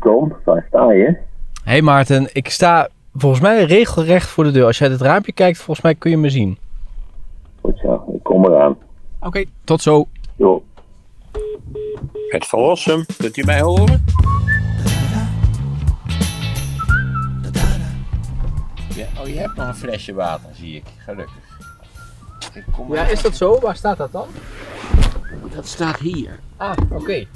Tom, waar sta je? hey Maarten, ik sta volgens mij regelrecht voor de deur. Als jij uit het raampje kijkt, volgens mij kun je me zien. Goed zo, ik kom eraan. Oké, tot zo. Jo. Het verlossen, kunt u mij horen? Ja, oh, je hebt nog een flesje water, zie ik. Gelukkig. Ik kom Ja, is dat zo? Waar staat dat dan? Dat staat hier. Ah, oké.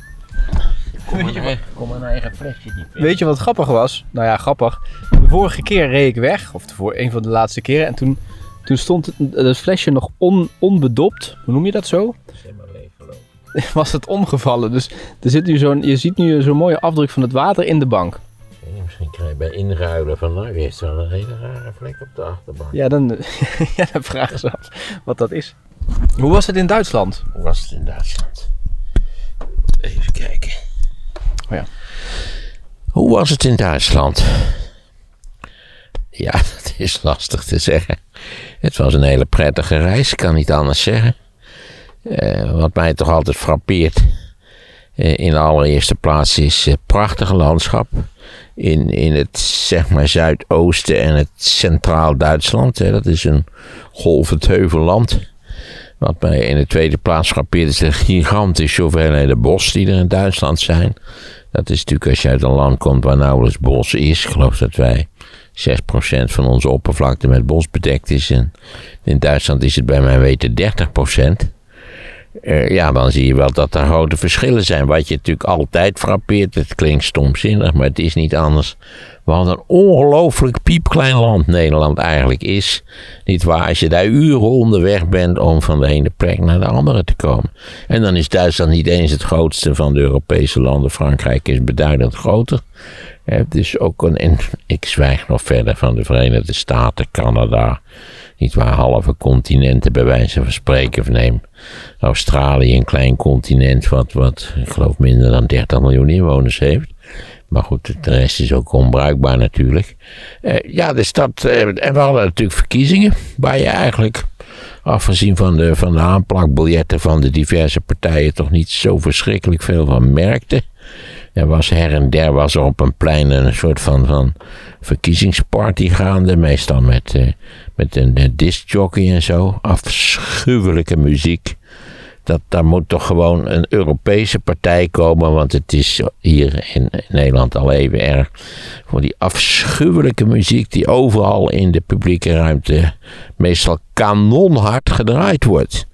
Kom kom mijn eigen flesje niet. Weet je wat grappig was? Nou ja, grappig. De vorige keer reed ik weg, of de voor een van de laatste keren. En toen, toen stond het, het flesje nog on, onbedopt. Hoe noem je dat zo? Dat is helemaal leeg gelopen. Was het omgevallen. Dus er zit nu zo'n, je ziet nu zo'n mooie afdruk van het water in de bank. Misschien krijg je bij inruilen van, nou, heeft wel een hele rare vlek op de achterbank. Ja, dan, ja, dan vragen ze af wat dat is. Hoe was het in Duitsland? Hoe was het in Duitsland? Even kijken. Oh ja. Hoe was het in Duitsland? Ja, dat is lastig te zeggen. Het was een hele prettige reis, ik kan niet anders zeggen. Eh, wat mij toch altijd frappeert, eh, in de allereerste plaats is het prachtige landschap. In, in het zeg maar zuidoosten en het centraal Duitsland. Hè, dat is een golvend heuvelland. Wat mij in de tweede plaats frappeert is de gigantische hoeveelheden bos die er in Duitsland zijn. Dat is natuurlijk als je uit een land komt waar nauwelijks bos is. Ik geloof dat wij 6% van onze oppervlakte met bos bedekt is. En in Duitsland is het bij mij weten 30%. Eh, ja, dan zie je wel dat er grote verschillen zijn. Wat je natuurlijk altijd frappeert, het klinkt stomzinnig, maar het is niet anders. Wat een ongelooflijk piepklein land Nederland eigenlijk is. Niet waar, als je daar uren onderweg bent om van de ene plek naar de andere te komen. En dan is Duitsland niet eens het grootste van de Europese landen. Frankrijk is beduidend groter. Het is ook een, en ik zwijg nog verder van de Verenigde Staten, Canada, niet waar, halve continenten bij wijze van spreken. Of neem Australië, een klein continent wat, wat ik geloof minder dan 30 miljoen inwoners heeft. Maar goed, de rest is ook onbruikbaar natuurlijk. Eh, ja, dus dat, eh, en we hadden natuurlijk verkiezingen, waar je eigenlijk, afgezien van de, van de aanplakbiljetten van de diverse partijen, toch niet zo verschrikkelijk veel van merkte. Er was her en der was er op een plein een soort van, van verkiezingsparty gaande. Meestal met, eh, met een, een discjockey en zo. Afschuwelijke muziek. Dat, daar moet toch gewoon een Europese partij komen. Want het is hier in Nederland al even erg. Voor die afschuwelijke muziek die overal in de publieke ruimte meestal kanonhard gedraaid wordt.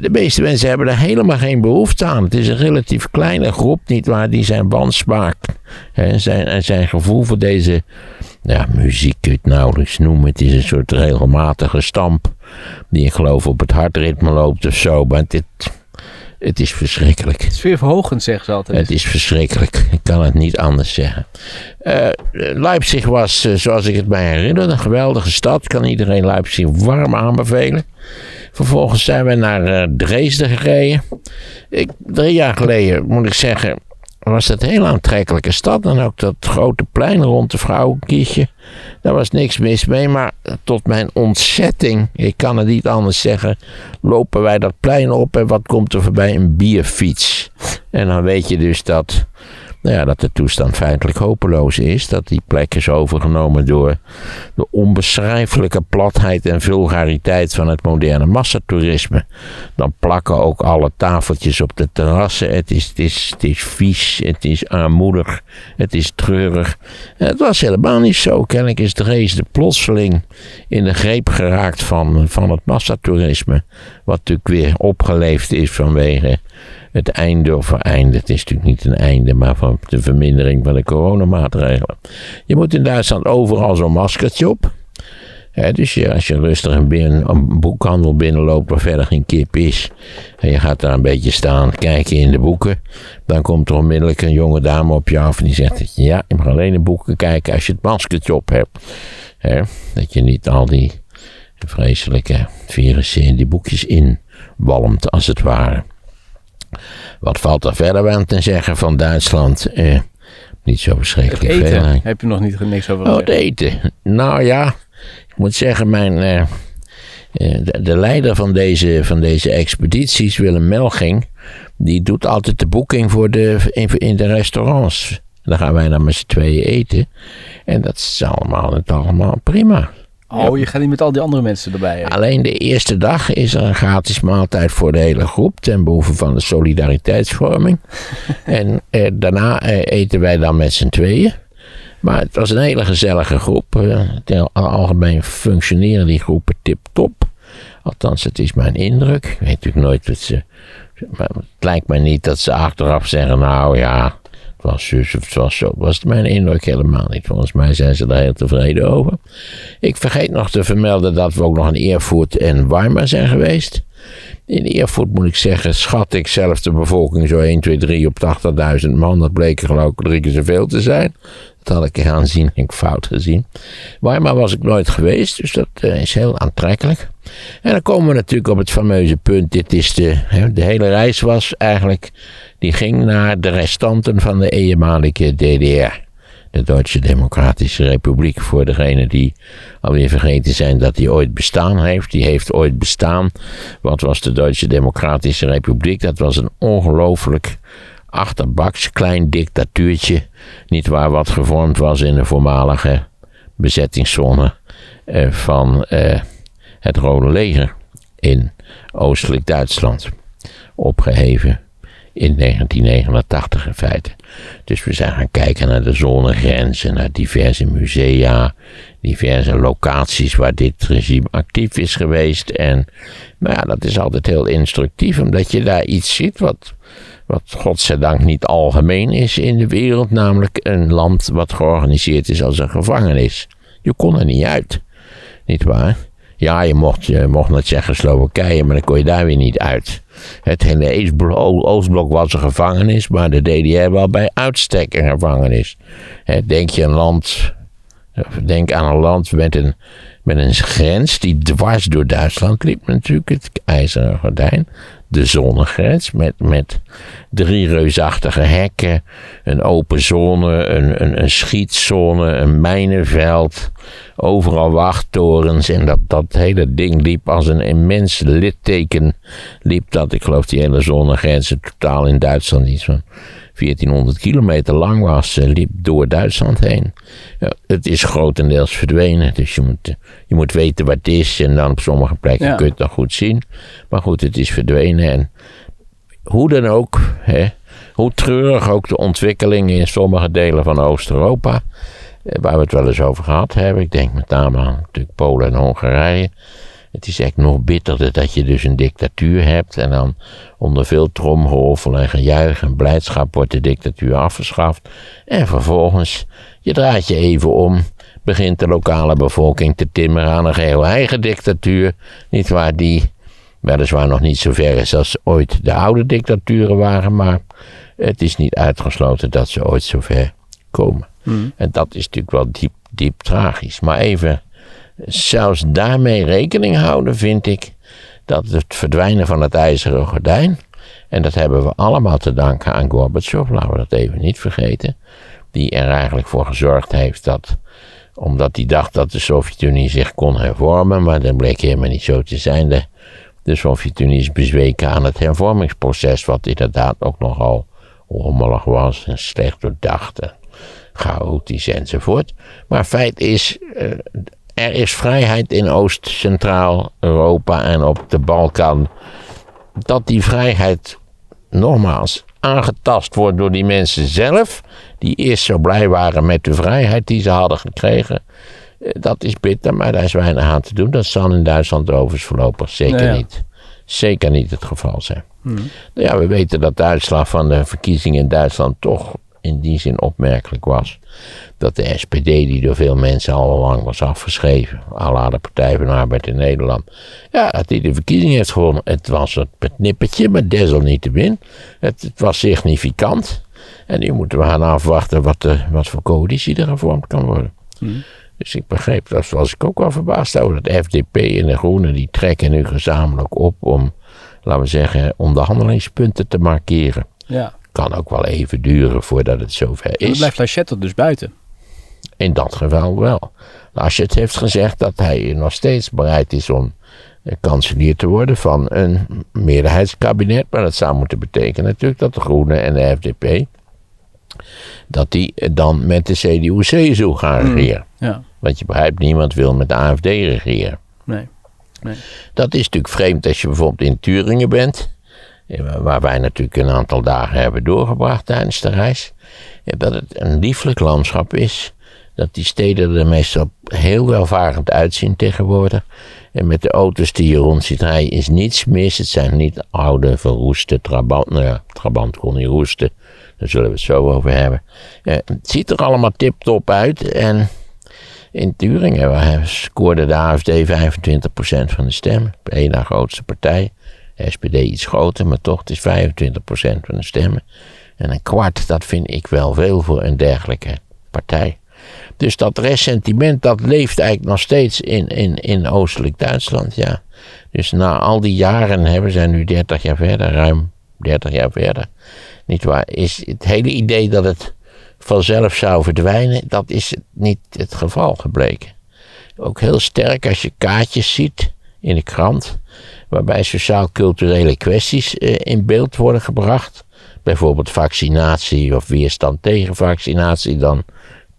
De meeste mensen hebben er helemaal geen behoefte aan. Het is een relatief kleine groep, niet waar, die zijn wansmaak en zijn, zijn gevoel voor deze ja, muziek kun je het nauwelijks noemen. Het is een soort regelmatige stamp die ik geloof op het hartritme loopt of zo. Maar dit, het is verschrikkelijk. Het is weer verhogend, zeggen ze altijd. Het is verschrikkelijk. Ik kan het niet anders zeggen. Eh, Leipzig was, eh, zoals ik het mij herinner, een geweldige stad. Kan iedereen Leipzig warm aanbevelen. Vervolgens zijn we naar eh, Dresden gereden. Ik, drie jaar geleden, moet ik zeggen, was dat een heel aantrekkelijke stad. En ook dat grote plein rond de vrouwenkiesje. Daar was niks mis mee. Maar tot mijn ontzetting, ik kan het niet anders zeggen, lopen wij dat plein op. En wat komt er voorbij? Een bierfiets. En dan weet je dus dat, nou ja, dat de toestand feitelijk hopeloos is. Dat die plek is overgenomen door de onbeschrijfelijke platheid en vulgariteit van het moderne massatoerisme. Dan plakken ook alle tafeltjes op de terrassen. Het is, het is, het is vies, het is armoedig, het is treurig. Het was helemaal niet zo. Kennelijk is Dresden plotseling in de greep geraakt van, van het massatoerisme. Wat natuurlijk weer opgeleefd is vanwege het einde of einde. Het is natuurlijk niet een einde, maar van de vermindering van de coronamaatregelen. Je moet in Duitsland overal zo'n maskertje op. Dus je, als je rustig een, boekhandel binnenloopt waar verder geen kip is. En je gaat daar een beetje staan kijken in de boeken. Dan komt er onmiddellijk een jonge dame op je af en die zegt dat je, ja, je mag alleen in boeken kijken als je het maskertje op hebt. Dat je niet al die vreselijke virussen in die boekjes inwalmt als het ware. Wat valt er verder aan te zeggen van Duitsland? Eh, niet zo Het verschrikkelijk veel. eten eigenlijk. heb je nog niet niks over Oh, het eten. Nou ja, ik moet zeggen, mijn, eh, eh, de, de leider van deze, van deze expedities, Willem Melging, die doet altijd de boeking voor de, in, in de restaurants. dan gaan wij dan met z'n tweeën eten. En dat is allemaal, het allemaal prima. Oh, je gaat niet met al die andere mensen erbij. hè? Alleen de eerste dag is er een gratis maaltijd voor de hele groep. Ten behoeve van de solidariteitsvorming. en eh, daarna eh, eten wij dan met z'n tweeën. Maar het was een hele gezellige groep. Eh, algemeen functioneren die groepen tip-top. Althans, het is mijn indruk. Ik weet natuurlijk nooit wat ze. Maar het lijkt mij niet dat ze achteraf zeggen: Nou ja, het was zus was zo. Was mijn indruk helemaal niet. Volgens mij zijn ze daar heel tevreden over. Ik vergeet nog te vermelden dat we ook nog in Erfurt en Weimar zijn geweest. In Erfurt moet ik zeggen, schat ik zelf de bevolking zo 1, 2, 3 op 80.000 man. Dat bleek geloof ik drie keer zoveel te zijn. Dat had ik aanzienlijk fout gezien. Weimar was ik nooit geweest, dus dat eh, is heel aantrekkelijk. En dan komen we natuurlijk op het fameuze punt. Dit is de, de hele reis was eigenlijk, die ging naar de restanten van de eenmalige DDR. De Duitse Democratische Republiek. Voor degenen die alweer vergeten zijn dat die ooit bestaan heeft. Die heeft ooit bestaan. Wat was de Duitse Democratische Republiek? Dat was een ongelooflijk achterbaks klein dictatuurtje. Niet waar wat gevormd was in de voormalige bezettingszone eh, van eh, het Rode Leger in oostelijk Duitsland. Opgeheven in 1989 in feite. Dus we zijn gaan kijken naar de zonnegrenzen, naar diverse musea, diverse locaties waar dit regime actief is geweest. En nou ja, dat is altijd heel instructief, omdat je daar iets ziet wat, wat godzijdank niet algemeen is in de wereld, namelijk een land wat georganiseerd is als een gevangenis. Je kon er niet uit, niet waar? Ja, je mocht, je mocht naar Tsjechoslowakije, maar dan kon je daar weer niet uit. Het hele Oostblok was een gevangenis, maar de DDR wel bij uitstek een gevangenis. Denk je een land, denk aan een land met een, met een grens die dwars door Duitsland liep natuurlijk, het ijzeren gordijn. De zonnegrens met, met drie reusachtige hekken, een open zone, een, een, een schietzone, een mijnenveld, overal wachttorens. En dat, dat hele ding liep als een immens litteken. Liep dat, ik geloof die hele zonnegrens totaal in Duitsland iets van 1400 kilometer lang was, eh, liep door Duitsland heen. Ja, het is grotendeels verdwenen, dus je moet, je moet weten wat het is en dan op sommige plekken Ja. kun je het nog goed zien. Maar goed, het is verdwenen en hoe dan ook, hè, hoe treurig ook de ontwikkelingen in sommige delen van Oost-Europa, eh, waar we het wel eens over gehad hebben. Ik denk met name aan natuurlijk Polen en Hongarije. Het is echt nog bitterder dat je dus een dictatuur hebt en dan onder veel tromgeroffel en gejuich en blijdschap wordt de dictatuur afgeschaft. En vervolgens, je draait je even om, begint de lokale bevolking te timmeren aan een geheel eigen dictatuur. Niet waar die weliswaar nog niet zo ver is als ooit de oude dictaturen waren, maar het is niet uitgesloten dat ze ooit zo ver komen. En dat is natuurlijk wel diep, diep tragisch. Maar even, zelfs daarmee rekening houden, vind ik dat het verdwijnen van het ijzeren gordijn, en dat hebben we allemaal te danken aan Gorbachev, laten we dat even niet vergeten, die er eigenlijk voor gezorgd heeft dat, omdat hij dacht dat de Sovjet-Unie zich kon hervormen, maar dat bleek helemaal niet zo te zijn. De, de Sovjet-Unie is bezweken aan het hervormingsproces, wat inderdaad ook nogal rommelig was en slecht doordacht chaotisch enzovoort. Maar feit is, eh, er is vrijheid in Oost-Centraal-Europa en op de Balkan. Dat die vrijheid, nogmaals, aangetast wordt door die mensen zelf, die eerst zo blij waren met de vrijheid die ze hadden gekregen. Eh, Dat is bitter, maar daar is weinig aan te doen. Dat zal in Duitsland overigens voorlopig zeker Nou ja. niet. Zeker niet het geval zijn. Nou ja, we weten dat de uitslag van de verkiezingen in Duitsland toch in die zin opmerkelijk was. Dat de SPD, die door veel mensen al lang was afgeschreven, à la de Partij van de Arbeid in Nederland, ja, dat die de verkiezingen heeft gewonnen. Het was het met nippertje, maar desalniettemin. Het, het was significant. En nu moeten we gaan afwachten wat, de, wat voor coalitie er gevormd kan worden. Dus ik begreep, dat was ik ook wel verbaasd over, dat FDP en de Groenen, die trekken nu gezamenlijk op om, laten we zeggen, onderhandelingspunten te markeren. Ja. Kan ook wel even duren voordat het zover Dan is. blijft Lachette er dus buiten. In dat geval wel. Laschet heeft gezegd dat hij nog steeds bereid is om kanselier te worden van een meerderheidskabinet. Maar dat zou moeten betekenen natuurlijk dat de Groenen en de FDP dat hij dan met de CDU-CSU gaan regeren. Ja, Want je begrijpt, niemand wil met de AFD regeren. nee. Dat is natuurlijk vreemd als je bijvoorbeeld in Turingen bent, waar wij natuurlijk een aantal dagen hebben doorgebracht tijdens de reis. eh, Dat het een lieflijk landschap is. Dat die steden er meestal heel welvarend uitzien tegenwoordig. En met de auto's die je rond ziet rijden is niets mis. Het zijn niet oude, verroeste Trabant. Nou ja, Trabant kon niet roesten. Daar zullen we het zo over hebben. Eh, het ziet er allemaal tip-top uit. En in Turingen scoorde de AFD 25% van de stemmen. Één na grootste partij. SPD iets groter, maar toch, het is 25% van de stemmen. En een kwart, dat vind ik wel veel voor een dergelijke partij. Dus dat ressentiment, dat leeft eigenlijk nog steeds in, in, in Oostelijk Duitsland, ja. Dus na al die jaren, hè, we zijn nu 30 jaar verder, ruim 30 jaar verder, niet waar, is het hele idee dat het vanzelf zou verdwijnen, dat is niet het geval gebleken. Ook heel sterk als je kaartjes ziet in de krant, waarbij sociaal-culturele kwesties eh, in beeld worden gebracht. Bijvoorbeeld vaccinatie of weerstand tegen vaccinatie, dan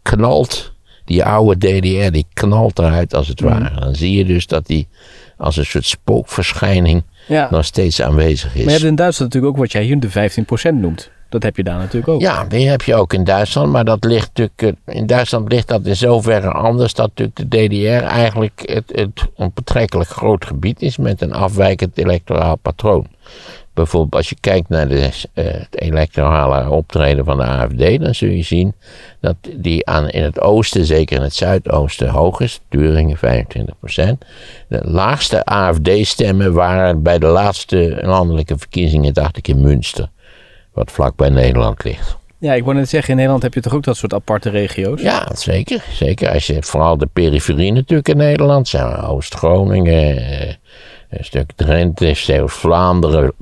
knalt die oude DDR, die knalt eruit als het ware. Dan zie je dus dat die als een soort spookverschijning Ja. nog steeds aanwezig is. Maar je hebt in Duitsland natuurlijk ook wat jij hier de 15% noemt. Dat heb je daar natuurlijk ook. Ja, die heb je ook in Duitsland, maar dat ligt natuurlijk, eh, in Duitsland ligt dat in zoverre anders dat natuurlijk de DDR eigenlijk het, het een betrekkelijk groot gebied is met een afwijkend electoraal patroon. Bijvoorbeeld als je kijkt naar de, eh, het electorale optreden van de AFD, dan zul je zien dat die aan, in het oosten, zeker in het zuidoosten, hoog is. Turingen 25%. De laagste AFD-stemmen waren bij de laatste landelijke verkiezingen, dacht ik, in Münster. Wat vlak bij Nederland ligt. Ja, ik wou net zeggen, in Nederland heb je toch ook dat soort aparte regio's? Ja, zeker. Zeker. Als je vooral de periferie natuurlijk in Nederland, Oost-Groningen, eh, een stuk Drenthe, Zeeuws-Vlaanderen,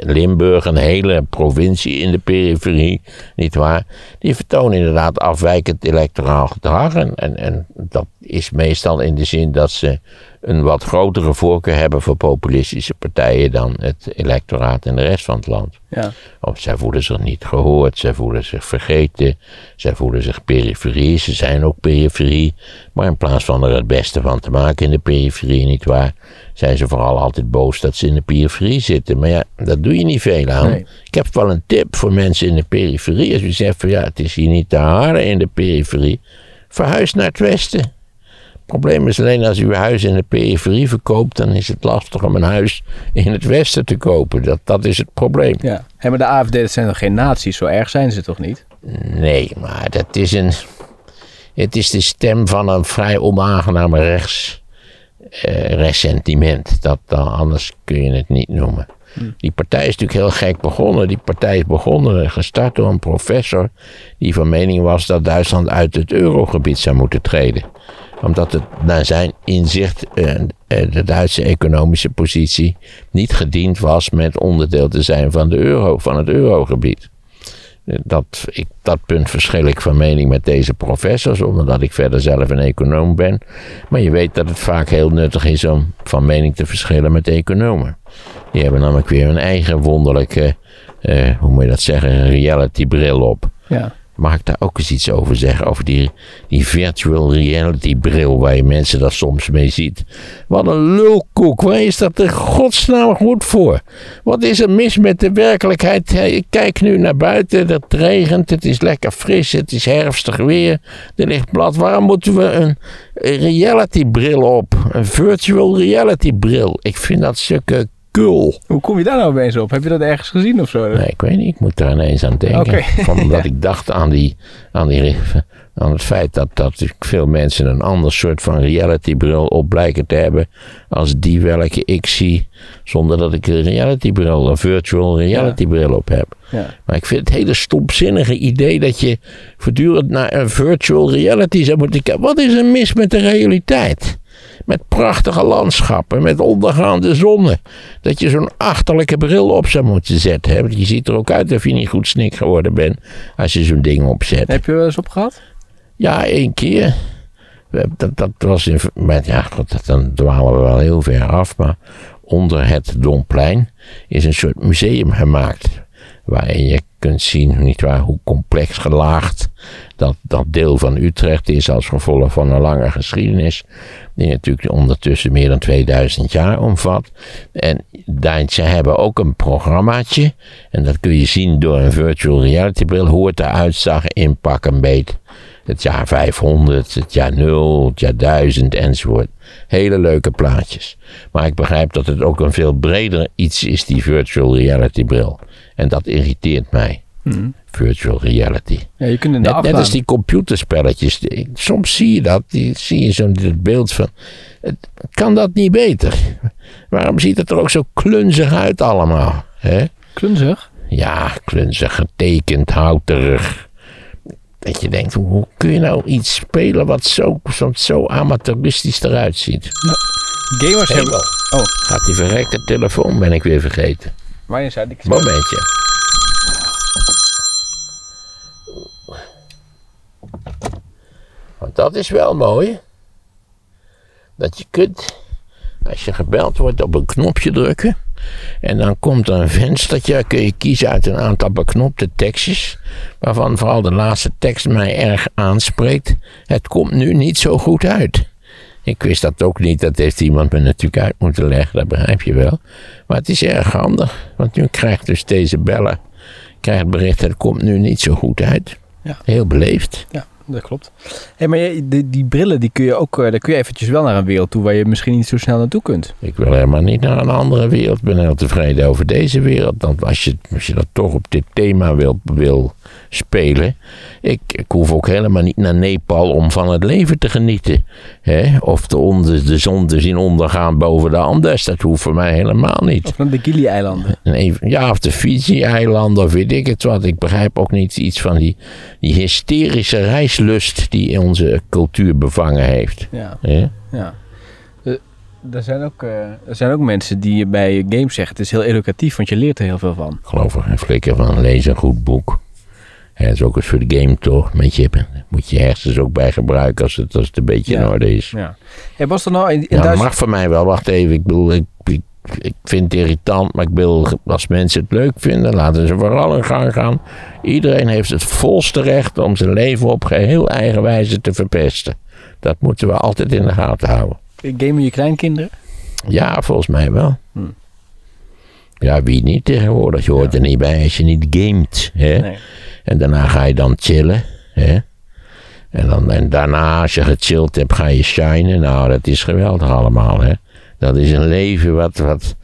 Limburg, een hele provincie in de periferie, nietwaar? Die vertonen inderdaad afwijkend electoraal gedrag. En, en, en dat is meestal in de zin dat ze een wat grotere voorkeur hebben voor populistische partijen dan het electoraat in de rest van het land. Ja. Of zij voelen zich niet gehoord, zij voelen zich vergeten, zij voelen zich periferie, ze zijn ook periferie. Maar in plaats van er het beste van te maken in de periferie, nietwaar, zijn ze vooral altijd boos dat ze in de periferie zitten. Maar ja, dat doe je niet veel aan. Nee. Ik heb wel een tip voor mensen in de periferie. Als u zegt van ja, het is hier niet te haren in de periferie, verhuis naar het westen. Het probleem is alleen als u uw huis in de periferie verkoopt, dan is het lastig om een huis in het westen te kopen. Dat, dat is het probleem. ja. Maar de AFD, dat zijn toch geen naties? Zo erg zijn ze toch niet? Nee, maar dat is een. Het is de stem van een vrij onaangename rechts. Eh, ressentiment. Dat, dan, anders kun je het niet noemen. Die partij is natuurlijk heel gek begonnen. Die partij is begonnen, gestart door een professor. die van mening was dat Duitsland uit het eurogebied zou moeten treden. Omdat het naar zijn inzicht. eh, eh, de Duitse economische positie. niet gediend was met onderdeel te zijn van, de euro, van het eurogebied. Dat, ik, dat punt verschil ik van mening met deze professor, zonder dat ik verder zelf een econoom ben. Maar je weet dat het vaak heel nuttig is om van mening te verschillen met economen. Die hebben namelijk weer een eigen wonderlijke, eh, hoe moet je dat zeggen, reality bril op. Ja. Mag ik daar ook eens iets over zeggen? Over die, die virtual reality bril waar je mensen dat soms mee ziet. Wat een lulkoek. Waar is dat in godsnaam goed voor? Wat is er mis met de werkelijkheid? Ik kijk nu naar buiten. Het regent. Het is lekker fris. Het is herfstig weer. Er ligt blad. Waarom moeten we een reality bril op? Een virtual reality bril. Ik vind dat stukken kul. Hoe kom je daar nou opeens op? Heb je dat ergens gezien of zo? Nee, ik weet niet. Ik moet daar ineens aan denken. Oké. Gewoon omdat ik dacht aan, die, aan, die, aan het feit dat, dat veel mensen een ander soort van realitybril op blijken te hebben. als die welke ik zie. zonder dat ik een realitybril, een virtual realitybril op heb. Ja. Maar ik vind het hele stomzinnige idee dat je voortdurend naar een virtual reality zou moeten kijken. Wat is er mis met de realiteit? Met prachtige landschappen, met ondergaande zonnen. Dat je zo'n achterlijke bril op zou moeten zetten. Hè? Want je ziet er ook uit of je niet goed snik geworden bent als je zo'n ding opzet. Heb je wel eens op gehad? Ja, één keer. Dat, dat was in. Maar ja, god, dat- dan dwalen we wel heel ver af. Maar onder het Domplein is een soort museum gemaakt. Waarin je kunt zien niet waar, hoe complex gelaagd dat, dat deel van Utrecht is als gevolg van een lange geschiedenis. Die natuurlijk ondertussen meer dan 2000 jaar omvat. En ze hebben ook een programmaatje. En dat kun je zien door een virtual reality bril. Hoe het eruit zag in beet. Het jaar 500, het jaar 0, het jaar 1000 enzovoort. Hele leuke plaatjes. Maar ik begrijp dat het ook een veel breder iets is, die virtual reality bril. En dat irriteert mij. Hmm. Virtual reality. Ja, je kunt in de Net, als die computerspelletjes. Die- Soms zie je dat. Die, zie je zo'n dit beeld van. Het, kan dat niet beter? Waarom ziet het er ook zo klunzig uit allemaal? Hè? Klunzig. Ja, klunzig, getekend, houterig. Dat je denkt, hoe, hoe kun je nou iets spelen wat zo, zo, zo amateuristisch eruit ziet? Gamers Hey, hebben... wel. Oh, Gaat die verrekte telefoon, ben ik weer vergeten. waarin zei ik... Momentje. Dat is wel mooi. Dat je kunt, als je gebeld wordt, op een knopje drukken. En dan komt er een venstertje, kun je kiezen uit een aantal beknopte tekstjes. Waarvan vooral de laatste tekst mij erg aanspreekt. Het komt nu niet zo goed uit. Ik wist dat ook niet, dat heeft iemand me natuurlijk uit moeten leggen, dat begrijp je wel. Maar het is erg handig, want nu krijgt dus deze beller krijgt bericht, het komt nu niet zo goed uit. Ja. Heel beleefd. Ja, dat klopt. Hey, maar je- die, die brillen, die kun je ook... eh, Daar kun je eventjes wel naar een wereld toe waar je misschien niet zo snel naartoe kunt. Ik wil helemaal niet naar een andere wereld. Ik ben heel tevreden over deze wereld. Want als je, als je dat toch op dit thema wil, wil spelen. Ik, ik hoef ook helemaal niet naar Nepal om van het leven te genieten. Hè? Of de, onder, de zon te zien ondergaan boven de Andes. Dat hoeft voor mij helemaal niet. Of naar de Gili-eilanden. Ja, of de Fiji-eilanden, of weet ik het wat. Ik begrijp ook niet iets van die, die hysterische reislust die onze cultuur bevangen heeft. Ja, ja. Eh, Er zijn, ook, eh, er zijn ook mensen die bij games zeggen... het is heel educatief, want je leert er heel veel van. Ik geloof er geen flikker van. Lees een goed boek. Ja, dat is ook eens voor de game toch? Met je, moet je hersens ook bij gebruiken als het, als het een beetje Ja. in orde is. Ja. Hey, was er nou in, in mag van mij wel. Wacht even. Ik bedoel, ik, ik, ik vind het irritant. Maar ik wil, als mensen het leuk vinden, laten ze vooral hun gang gaan. Iedereen heeft het volste recht om zijn leven op geheel eigen wijze te verpesten. Dat moeten we altijd in de gaten houden. Gamen je kleinkinderen? Ja, volgens mij wel. Hm. Ja, wie niet tegenwoordig? Je hoort er niet bij als je niet gamet. Hè? Nee. En daarna ga je dan chillen. Hè? En, dan, en daarna, als je gechilled hebt, ga je shinen. Nou, dat is geweldig allemaal. Hè? Dat is een leven wat, wat.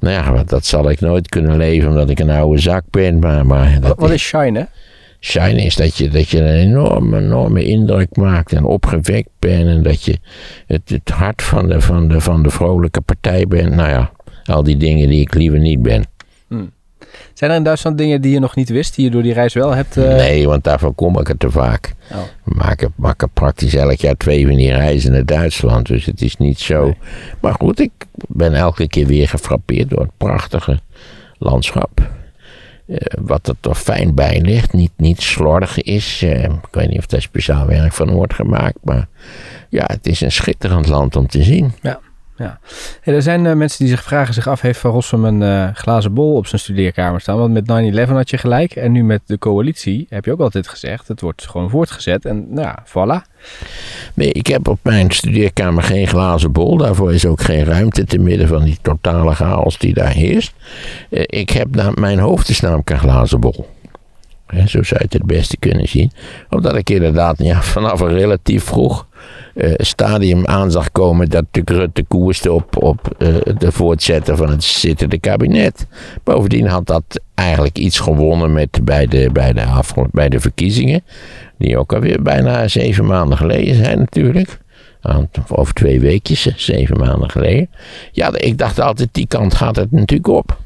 Nou ja, wat, dat zal ik nooit kunnen leven omdat ik een oude zak ben. Maar, maar Wat, wat is shine, hè? Shine is dat je, dat je een enorme, enorme indruk maakt en opgewekt bent. En dat je het, het hart van de, van, de, van de vrolijke partij bent. Nou ja, al die dingen die ik liever niet ben. Zijn er in Duitsland dingen die je nog niet wist, die je door die reis wel hebt? eh, Nee, want daarvoor kom ik er te vaak. Oh. We maken, maken praktisch elk jaar twee van die reizen naar Duitsland. Dus het is niet zo. Nee. Maar goed, ik ben elke keer weer gefrappeerd door het prachtige landschap. Eh, wat er toch fijn bij ligt. Niet, niet slordig is. Eh, ik weet niet of daar speciaal werk van wordt gemaakt. Maar ja, het is een schitterend land om te zien. Ja. Hey, er zijn eh, mensen die zich vragen zich af, heeft Van Rossum een eh, glazen bol op zijn studeerkamer staan? Want met 9-11 had je gelijk. En nu met de coalitie heb je ook altijd gezegd, het wordt gewoon voortgezet. En nou ja, voilà. Nee, ik heb op mijn studeerkamer geen glazen bol. Daarvoor is ook geen ruimte te midden van die totale chaos die daar heerst. Eh, Ik heb mijn hoofd is namelijk een glazen bol. Zo zou je het het beste kunnen zien. Omdat ik inderdaad ja, vanaf een relatief vroeg eh, stadium aan zag komen dat de Rutte koerste op, op eh, de voortzetten van het zittende kabinet. Bovendien had dat eigenlijk iets gewonnen met, bij, de, bij, de bij de verkiezingen. Die ook alweer bijna zeven maanden geleden zijn natuurlijk. Aan- Over twee weekjes, zeven maanden geleden. Ja, ik dacht altijd, die kant gaat het natuurlijk op.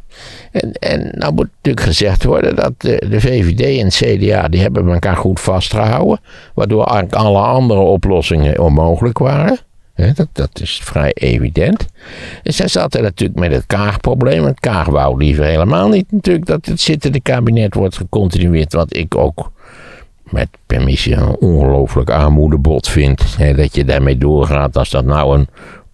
En, en nou moet natuurlijk gezegd worden dat de, VVD en het CDA, die hebben elkaar goed vastgehouden. Waardoor eigenlijk alle andere oplossingen onmogelijk waren. Dat, dat is vrij evident. En zij zaten natuurlijk met het Kaagprobleem. Het Kaag wou liever helemaal niet natuurlijk dat het zittende kabinet wordt gecontinueerd. Wat ik ook met permissie een ongelooflijk armoedebod vind. Dat je daarmee doorgaat als dat nou een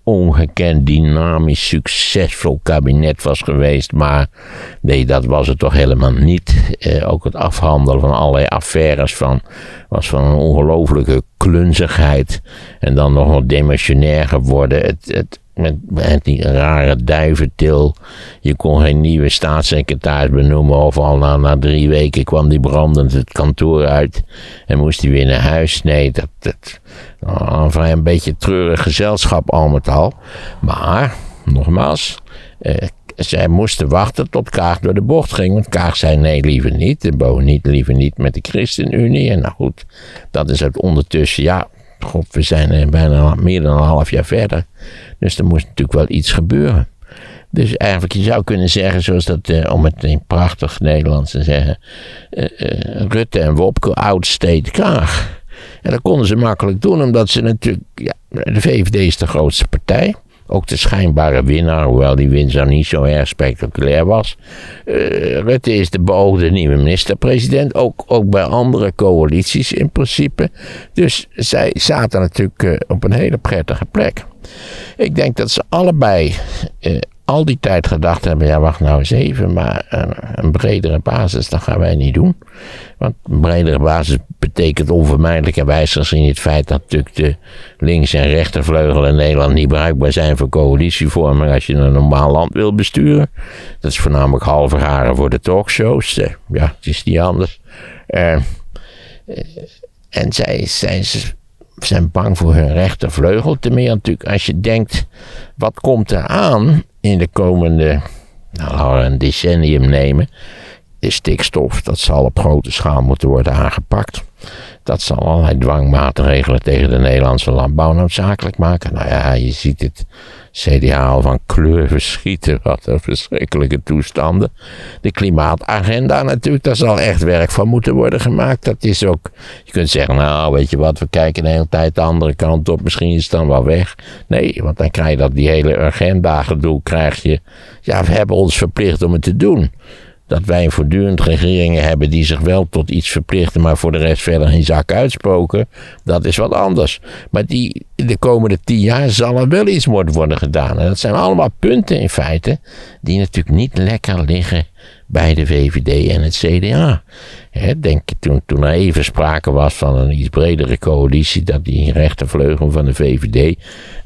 ongekend dynamisch, succesvol kabinet was geweest. Maar nee, dat was het toch helemaal niet. Eh, ook het afhandelen van allerlei affaires van, was van een ongelofelijke klunzigheid. En dan nog wat demissionair geworden. Het, het, met, die rare duiventil. Je kon geen nieuwe staatssecretaris benoemen. Of al na, na drie weken kwam die brandend het kantoor uit. En moest hij weer naar huis. Nee, dat, dat enfin, een beetje treurig gezelschap al met al. Maar, nogmaals. Eh, zij moesten wachten tot Kaag door de bocht ging. Want Kaag zei nee, liever niet. En Bo niet, liever niet met de ChristenUnie. En nou goed, dat is het ondertussen, ja, god, we zijn bijna meer dan een half jaar verder. Dus er moest natuurlijk wel iets gebeuren. Dus eigenlijk, je zou kunnen zeggen, zoals dat, eh, om het in prachtig Nederlands te zeggen, eh, eh, Rutte en Wopke outsteed Kaag. En dat konden ze makkelijk doen, omdat ze natuurlijk, ja, de VVD is de grootste partij. Ook de schijnbare winnaar, hoewel die winst dan niet zo erg spectaculair was. Uh, Rutte is de beoogde nieuwe minister-president, ook, ook bij andere coalities in principe. Dus zij zaten natuurlijk uh, op een hele prettige plek. Ik denk dat ze allebei uh, al die tijd gedacht hebben: ja, wacht nou eens even, maar een, een, bredere basis, dat gaan wij niet doen. Want een bredere basis betekent onvermijdelijkerwijs gezien het feit dat natuurlijk de links- en rechtervleugel in Nederland niet bruikbaar zijn voor coalitievorming als je een normaal land wil besturen. Dat is voornamelijk halve haren voor de talkshows. ja, het is niet anders. Uh, en zij, zij zijn bang voor hun rechtervleugel. Ten meer natuurlijk als je denkt, wat komt er aan in de komende, nou een decennium nemen. De stikstof, dat zal op grote schaal moeten worden aangepakt. Dat zal allerlei dwangmaatregelen tegen de Nederlandse landbouw noodzakelijk maken. Nou ja, je ziet het CDA al van kleur verschieten. Wat een verschrikkelijke toestanden. De klimaatagenda natuurlijk, daar zal echt werk van moeten worden gemaakt. Dat is ook, je kunt zeggen, nou weet je wat, we kijken de hele tijd de andere kant op. Misschien is het dan wel weg. Nee, want dan krijg je dat die hele agenda gedoe, krijg je. Ja, we hebben ons verplicht om het te doen dat wij voortdurend regeringen hebben die zich wel tot iets verplichten, maar voor de rest verder geen zak uitspoken, dat is wat anders. Maar die, de komende tien jaar zal er wel iets worden gedaan. En dat zijn allemaal punten in feite die natuurlijk niet lekker liggen bij de VVD en het CDA. Denk toen, toen er even sprake was van een iets bredere coalitie, dat die rechtervleugel van de VVD,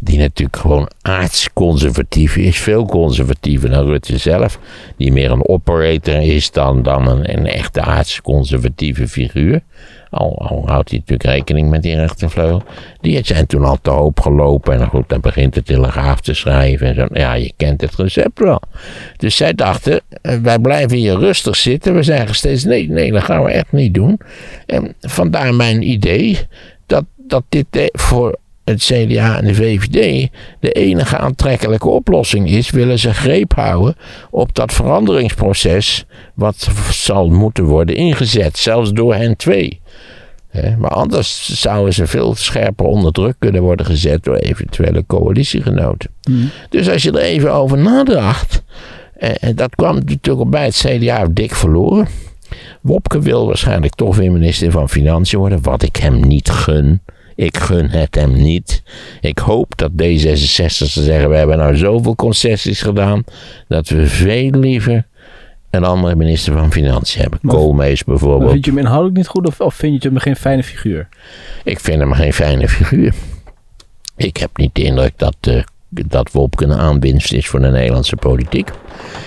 die natuurlijk gewoon aardsconservatief is, veel conservatiever dan Rutte zelf, die meer een operator is dan, dan een, een echte aardsconservatieve figuur. Al, al, houdt hij natuurlijk rekening met die rechtervleugel. Die zijn toen al te hoop gelopen. En goed, dan begint de telegraaf te schrijven. En zo. Ja, je kent het recept wel. Dus zij dachten, eh, wij blijven hier rustig zitten. We zeggen steeds, nee, nee, dat gaan we echt niet doen. En vandaar mijn idee dat, dat dit voor het CDA en de VVD de enige aantrekkelijke oplossing is, willen ze greep houden op dat veranderingsproces wat zal moeten worden ingezet, zelfs door hen twee. Maar anders zouden ze veel scherper onder druk kunnen worden gezet door eventuele coalitiegenoten. Hmm. Dus als je er even over nadacht, en dat kwam natuurlijk bij het CDA dik verloren. Wopke wil waarschijnlijk toch weer minister van Financiën worden, wat ik hem niet gun. Ik gun het hem niet. Ik hoop dat D66 zeggen: we hebben nou zoveel concessies gedaan dat we veel liever een andere minister van Financiën hebben. Koolmees bijvoorbeeld. vind je hem inhoudelijk niet goed of, of vind je hem geen fijne figuur? Ik vind hem geen fijne figuur. Ik heb niet de indruk dat, uh, dat Wopke een aanwinst is voor de Nederlandse politiek.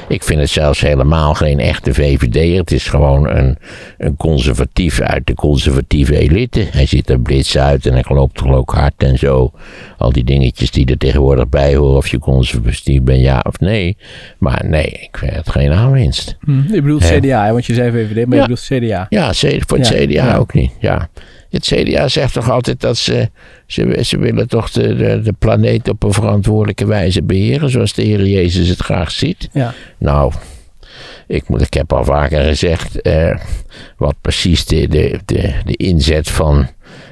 Ik vind het zelfs helemaal geen echte VVD'er. Het is gewoon een, een conservatief uit de conservatieve elite. Hij ziet er blits uit en hij loopt toch ook hard en zo. Al die dingetjes die er tegenwoordig bij horen. Of je conservatief bent, ja of nee. Maar nee, ik vind het geen aanwinst. Hm, je bedoelt CDA, want je zei VVD, maar je bedoelt CDA. Ja, voor het CDA ook niet. Ja. Het CDA zegt toch altijd dat ze, ze, ze willen toch de, de, de, planeet op een verantwoordelijke wijze beheren, zoals de Heer Jezus het graag ziet. Ja. Nou, ik, moet, ik heb al vaker gezegd, eh, wat precies de, de, de, de inzet van,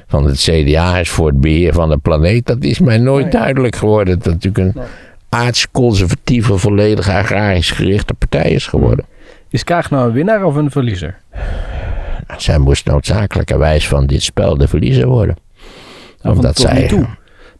van het CDA is voor het beheer van de planeet, dat is mij nooit duidelijk geworden. Dat natuurlijk een nee. aardsconservatieve, volledig agrarisch gerichte partij is geworden. Is Kaag nou een winnaar of een verliezer? Zij moest noodzakelijkerwijs van dit spel de verliezer worden. Nou, Omdat zij. Toe.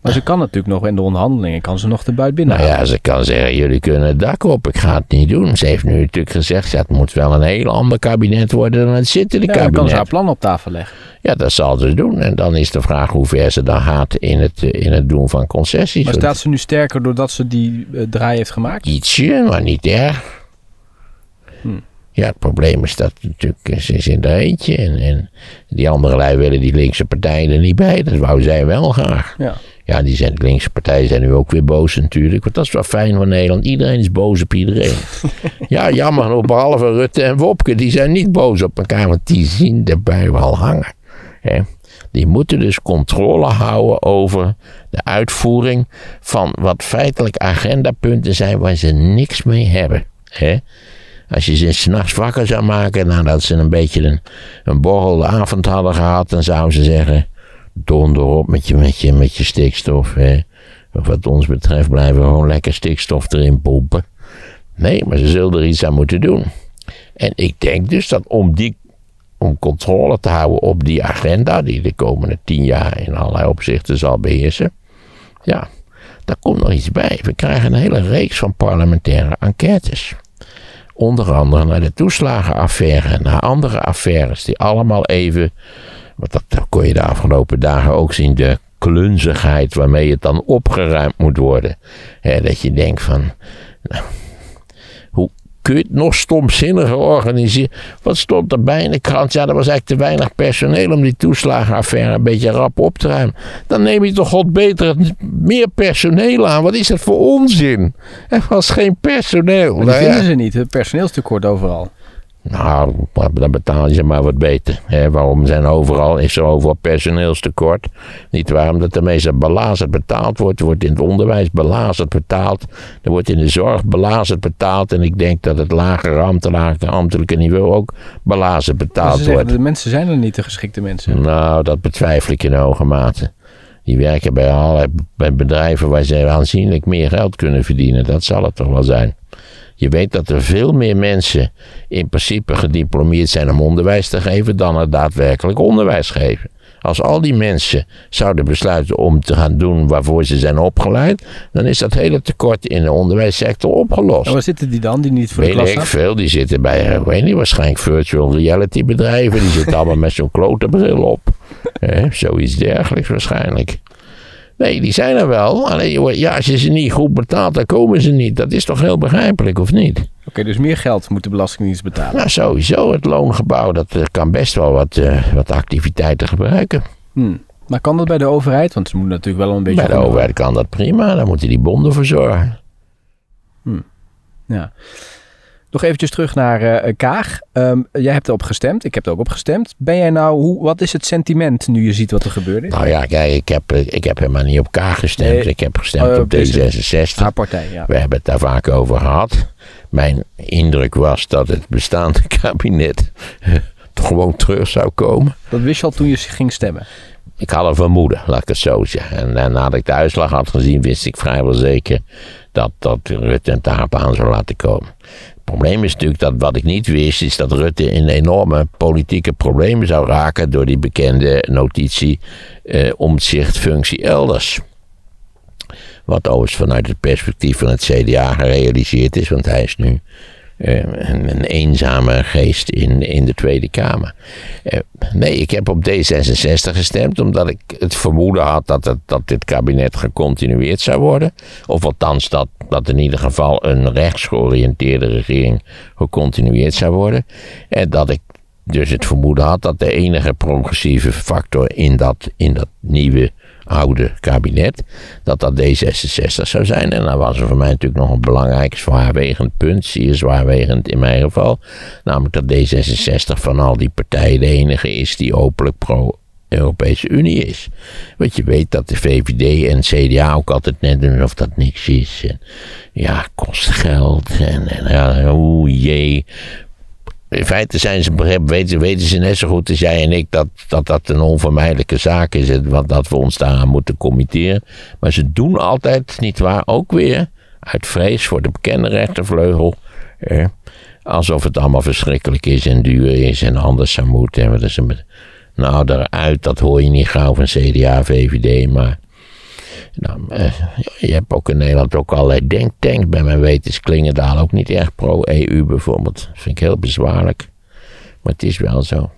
Maar ze kan natuurlijk nog in de onderhandelingen, kan ze nog de buit binnen Nou ja, ze kan zeggen, jullie kunnen het dak op, ik ga het niet doen. Ze heeft nu natuurlijk gezegd, ja, het moet wel een heel ander kabinet worden dan het zittende Ja, dan kabinet. kan ze haar plan op tafel leggen. Ja, dat zal ze doen. En dan is de vraag hoe ver ze dan gaat in het, in het doen van concessies. Maar staat ze nu sterker doordat ze die eh, draai heeft gemaakt? Ietsje, maar niet erg. Hm. Ja, het probleem is dat natuurlijk, ze is in de eentje. En, en die andere lui willen die linkse partijen er niet bij. Dat wou zij wel graag. Ja. Ja, die zijn, de linkse partijen zijn nu ook weer boos natuurlijk. Want dat is wel fijn van Nederland. Iedereen is boos op iedereen. ja, jammer nog, behalve Rutte en Wopke. Die zijn niet boos op elkaar, want die zien de bui wel hangen. Hè. Die moeten dus controle houden over de uitvoering van wat feitelijk agendapunten zijn waar ze niks mee hebben. Hè. Als je ze s'nachts wakker zou maken nadat ze een beetje een, een borrelde avond hadden gehad, dan zouden ze zeggen: donder op met je, met je, met je stikstof. Hè. Wat ons betreft blijven we gewoon lekker stikstof erin pompen. Nee, maar ze zullen er iets aan moeten doen. En ik denk dus dat om, die, om controle te houden op die agenda, die de komende tien jaar in allerlei opzichten zal beheersen, ja, daar komt nog iets bij. We krijgen een hele reeks van parlementaire enquêtes. Onder andere naar de toeslagenaffaire en naar andere affaires die allemaal even, want dat kon je de afgelopen dagen ook zien, de klunzigheid waarmee het dan opgeruimd moet worden. Dat je denkt van, nou, hoe kun je het nog stomzinniger organiseren? Wat stond erbij in de krant? Ja, er was eigenlijk te weinig personeel om die toeslagenaffaire een beetje rap op te ruimen. Dan neem je toch god beter meer personeel aan. Wat is dat voor onzin? Er was geen personeel. Maar die Nou vinden ze niet. Het personeelstekort overal. Nou, dan betaal je ze maar wat beter. Hè? Waarom zijn overal, is er overal personeelstekort? Niet waarom dat er meestal belazerd betaald wordt. Er wordt in het onderwijs belazerd betaald. Er wordt in de zorg belazerd betaald. En ik denk dat het lagere ambtelijke, ambtelijke niveau ook belazerd betaald zeggen, wordt. de mensen zijn er niet de geschikte mensen. Nou, dat betwijfel ik in hoge mate. Die werken bij allerlei bij bedrijven waar ze aanzienlijk meer geld kunnen verdienen. Dat zal het toch wel zijn. Je weet dat er veel meer mensen in principe gediplomeerd zijn om onderwijs te geven dan er daadwerkelijk onderwijs geven. Als al die mensen zouden besluiten om te gaan doen waarvoor ze zijn opgeleid, dan is dat hele tekort in de onderwijssector opgelost. En waar zitten die dan, die niet voor de Weet klas ik staan? veel, die zitten bij, eh, ik weet niet, waarschijnlijk virtual reality bedrijven. Die zitten allemaal met zo'n klote bril op. Zoiets dergelijks waarschijnlijk. Nee, die zijn er wel. Alleen, ja, als je ze niet goed betaalt, dan komen ze niet. Dat is toch heel begrijpelijk, of niet? Oké, dus meer geld moet de Belastingdienst betalen. Nou, sowieso, het loongebouw, dat eh, kan best wel wat, eh, wat activiteiten gebruiken. Hmm. Maar kan dat bij de overheid? Want ze moeten natuurlijk wel een beetje... Bij de overheid kan dat prima, daar moeten die bonden voor zorgen. Ja. Nog eventjes terug naar eh, Kaag. Ehm, jij hebt erop gestemd. Ik heb er ook op gestemd. Ben jij nou... Hoe, wat is het sentiment nu je ziet wat er gebeurd is? Nou ja, kijk, ik heb, eh, ik heb helemaal niet op K gestemd. Nee. Ik heb gestemd Oh, op op deze- D66. Haar partij, ja. We hebben het daar vaak over gehad. Mijn indruk was dat het bestaande kabinet toch gewoon terug zou komen. Dat wist je al toen je ging stemmen. Ik had een vermoeden, laat ik het zo zeggen. En, en nadat ik de uitslag had gezien, wist ik vrijwel zeker dat, dat Rutte het daarop aan zou laten komen. Het probleem is natuurlijk dat wat ik niet wist, is dat Rutte in enorme politieke problemen zou raken door die bekende notitie eh, omzichtfunctie elders. Wat overigens vanuit het perspectief van het CDA gerealiseerd is, want hij is nu een, een eenzame geest in, in de Tweede Kamer. Eh, nee, ik heb op D66 gestemd omdat ik het vermoeden had dat, dat dit kabinet gecontinueerd zou worden. Of althans dat, dat in ieder geval een rechtsgeoriënteerde regering gecontinueerd zou worden. En dat ik dus het vermoeden had dat de enige progressieve factor in dat, in dat nieuwe oude kabinet, dat dat D66 zou zijn. En dan was er voor mij natuurlijk nog een belangrijk zwaarwegend punt, zeer zwaarwegend in mijn geval. Namelijk dat D66 van al die partijen de enige is die openlijk pro Europese Unie is. Want je weet dat de VVD en CDA ook altijd net doen alsof dat niks is. En ja, kost geld. En, en ja, oeh jee. In feite zijn ze, weten, weten ze net zo goed als jij en ik dat dat, dat een onvermijdelijke zaak is. Wat, dat we ons daaraan moeten committeren. Maar ze doen altijd, nietwaar, ook weer uit vrees voor de bekende rechtervleugel. Alsof het allemaal verschrikkelijk is en duur is en anders zou moeten. En nou, daaruit, dat hoor je niet gauw van CDA, VVD, maar Nou, eh, je hebt ook in Nederland ook allerlei denktanks. Bij mijn weten is Klingendaal ook niet erg pro-EU bijvoorbeeld. Dat vind ik heel bezwaarlijk. Maar het is wel zo.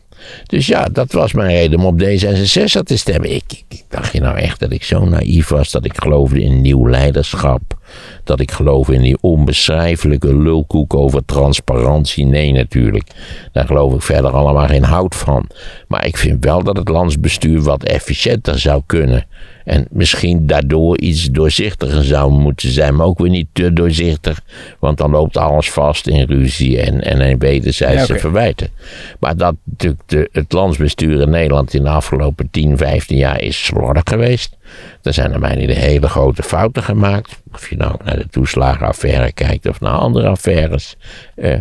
Dus ja, dat was mijn reden om op D66 te stemmen. Ik, ik, ik dacht je nou echt dat ik zo naïef was dat ik geloofde in nieuw leiderschap? Dat ik geloof in die onbeschrijfelijke lulkoek over transparantie? Nee, natuurlijk. Daar geloof ik verder allemaal geen hout van. Maar ik vind wel dat het landsbestuur wat efficiënter zou kunnen. En misschien daardoor iets doorzichtiger zou moeten zijn, maar ook weer niet te doorzichtig. Want dan loopt alles vast in ruzie en, en in wederzijdse Ja, verwijten. Maar dat natuurlijk de, het landsbestuur in Nederland in de afgelopen 10, 15 jaar is slordig geweest. Er zijn naar mijn idee hele grote fouten gemaakt. Of je nou naar de toeslagenaffaire kijkt of naar andere affaires. Eh,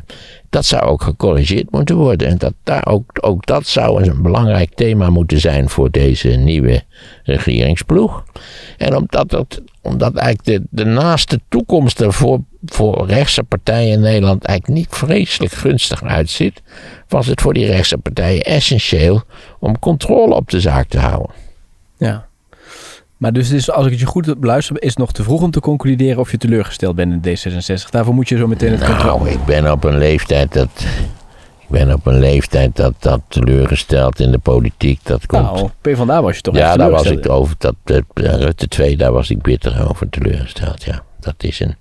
dat zou ook gecorrigeerd moeten worden. En dat daar ook, ook dat zou een belangrijk thema moeten zijn voor deze nieuwe regeringsploeg. En omdat, het, omdat eigenlijk de, de naaste toekomst er voor, voor rechtse partijen in Nederland eigenlijk niet vreselijk gunstig uitziet, was het voor die rechtse partijen essentieel om controle op de zaak te houden. Ja. Maar dus als ik het je goed beluister, is het nog te vroeg om te concluderen of je teleurgesteld bent in D66. Daarvoor moet je zo meteen het controle. Nou, ik ben op een leeftijd dat. Ik ben op een leeftijd dat, dat teleurgesteld in de politiek. Dat komt. Nou, PvdA was je toch ja, daar was ik over. Dat, dat, Rutte 2, daar was ik bitter over teleurgesteld. Ja, dat is een,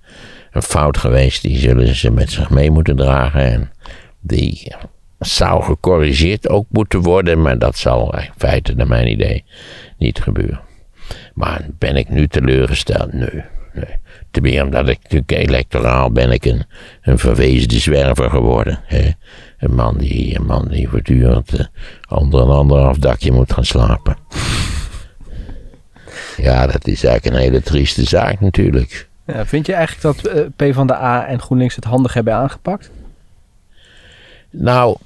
een fout geweest. Die zullen ze met zich mee moeten dragen. En die zou gecorrigeerd ook moeten worden. Maar dat zal in feite, naar mijn idee, niet gebeuren. Maar ben ik nu teleurgesteld? Nee. nee. Te meer omdat ik natuurlijk electoraal ben ik een, een verweesde zwerver geworden. Hè? Een, man die, een man die voortdurend eh, onder een anderhalf dakje moet gaan slapen. Ja, dat is eigenlijk een hele trieste zaak natuurlijk. Ja, vind je eigenlijk dat eh, PvdA en GroenLinks het handig hebben aangepakt? Nou,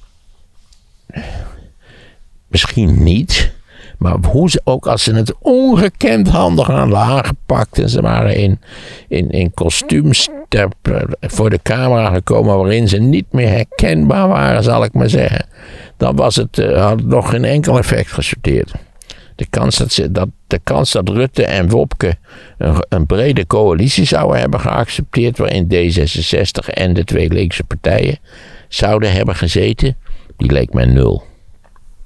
misschien niet. Maar hoe ze, ook als ze het ongekend handig hadden aangepakt. En ze waren in, in, in kostuums voor de camera gekomen. waarin ze niet meer herkenbaar waren, zal ik maar zeggen. Dan was het, eh, had het nog geen enkel effect gesorteerd. De kans dat, ze, dat, de kans dat Rutte en Wopke een, een brede coalitie zouden hebben geaccepteerd. waarin D66 en de twee linkse partijen zouden hebben gezeten. die leek mij nul.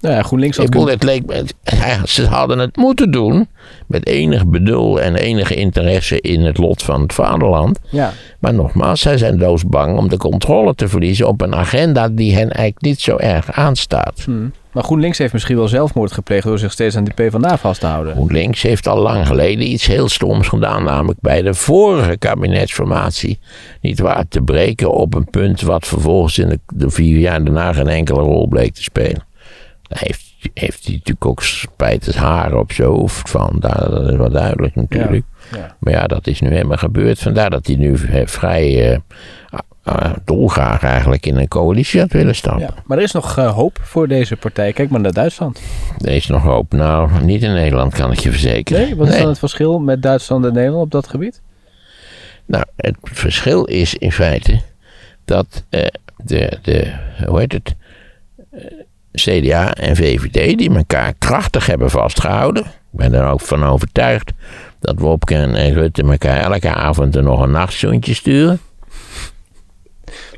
Nou ja, GroenLinks had het leek ja, ze hadden het moeten doen met enig bedoel en enige interesse in het lot van het vaderland. Ja, Maar nogmaals, zij zijn doodsbang om de controle te verliezen op een agenda die hen eigenlijk niet zo erg aanstaat. hm. maar GroenLinks heeft misschien wel zelfmoord gepleegd door zich steeds aan die PvdA vast te houden. GroenLinks heeft al lang geleden iets heel stoms gedaan, namelijk bij de vorige kabinetsformatie. Niet waar, te breken op een punt wat vervolgens in de, de vier jaar daarna geen enkele rol bleek te spelen. Heeft, heeft hij natuurlijk ook spijters haar op zijn hoofd van. Dat is wel duidelijk natuurlijk. Ja. Maar ja, dat is nu helemaal gebeurd. Vandaar dat hij nu eh, vrij uh, dolgraag eigenlijk in een coalitie had willen stappen. Ja. Maar er is nog eh, hoop voor deze partij. Kijk maar naar Duitsland. Er is nog hoop. Nou, niet in Nederland kan ik je verzekeren. Nee, wat is dan het verschil met Duitsland en Nederland op dat gebied? Nou, het verschil is in feite dat de, de, hoe heet het, CDA en VVD, die elkaar krachtig hebben vastgehouden. Ik ben er ook van overtuigd dat Wopke en Rutte elkaar elke avond er nog een nachtzoentje sturen.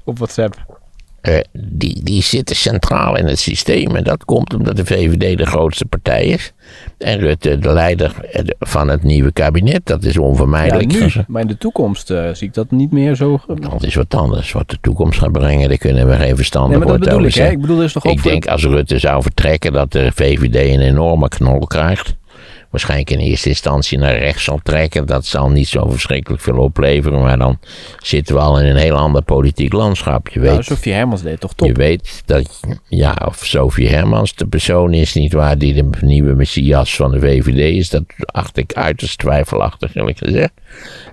Op WhatsApp. Eh, die, die zitten centraal in het systeem. En dat komt omdat de VVD de grootste partij is. En Rutte de leider van het nieuwe kabinet. Dat is Ja, onvermijdelijk. nu. Maar in de toekomst eh, zie ik dat niet meer zo. Dat is wat anders. Wat de toekomst gaat brengen, daar kunnen we geen verstandig Nee, maar dat bedoel ik. Hè? Ik bedoel, er is hoop Ik denk als Rutte zou vertrekken dat de VVD een enorme knol krijgt. Waarschijnlijk in eerste instantie naar rechts zal trekken. Dat zal niet zo verschrikkelijk veel opleveren. Maar dan zitten we al in een heel ander politiek landschap. Je weet, Nou, Sofie Hermans deed toch top. je weet dat, ja, of Sophie Hermans de persoon is, niet waar, die de nieuwe messias van de VVD is. Dat acht ik uiterst twijfelachtig, eerlijk gezegd.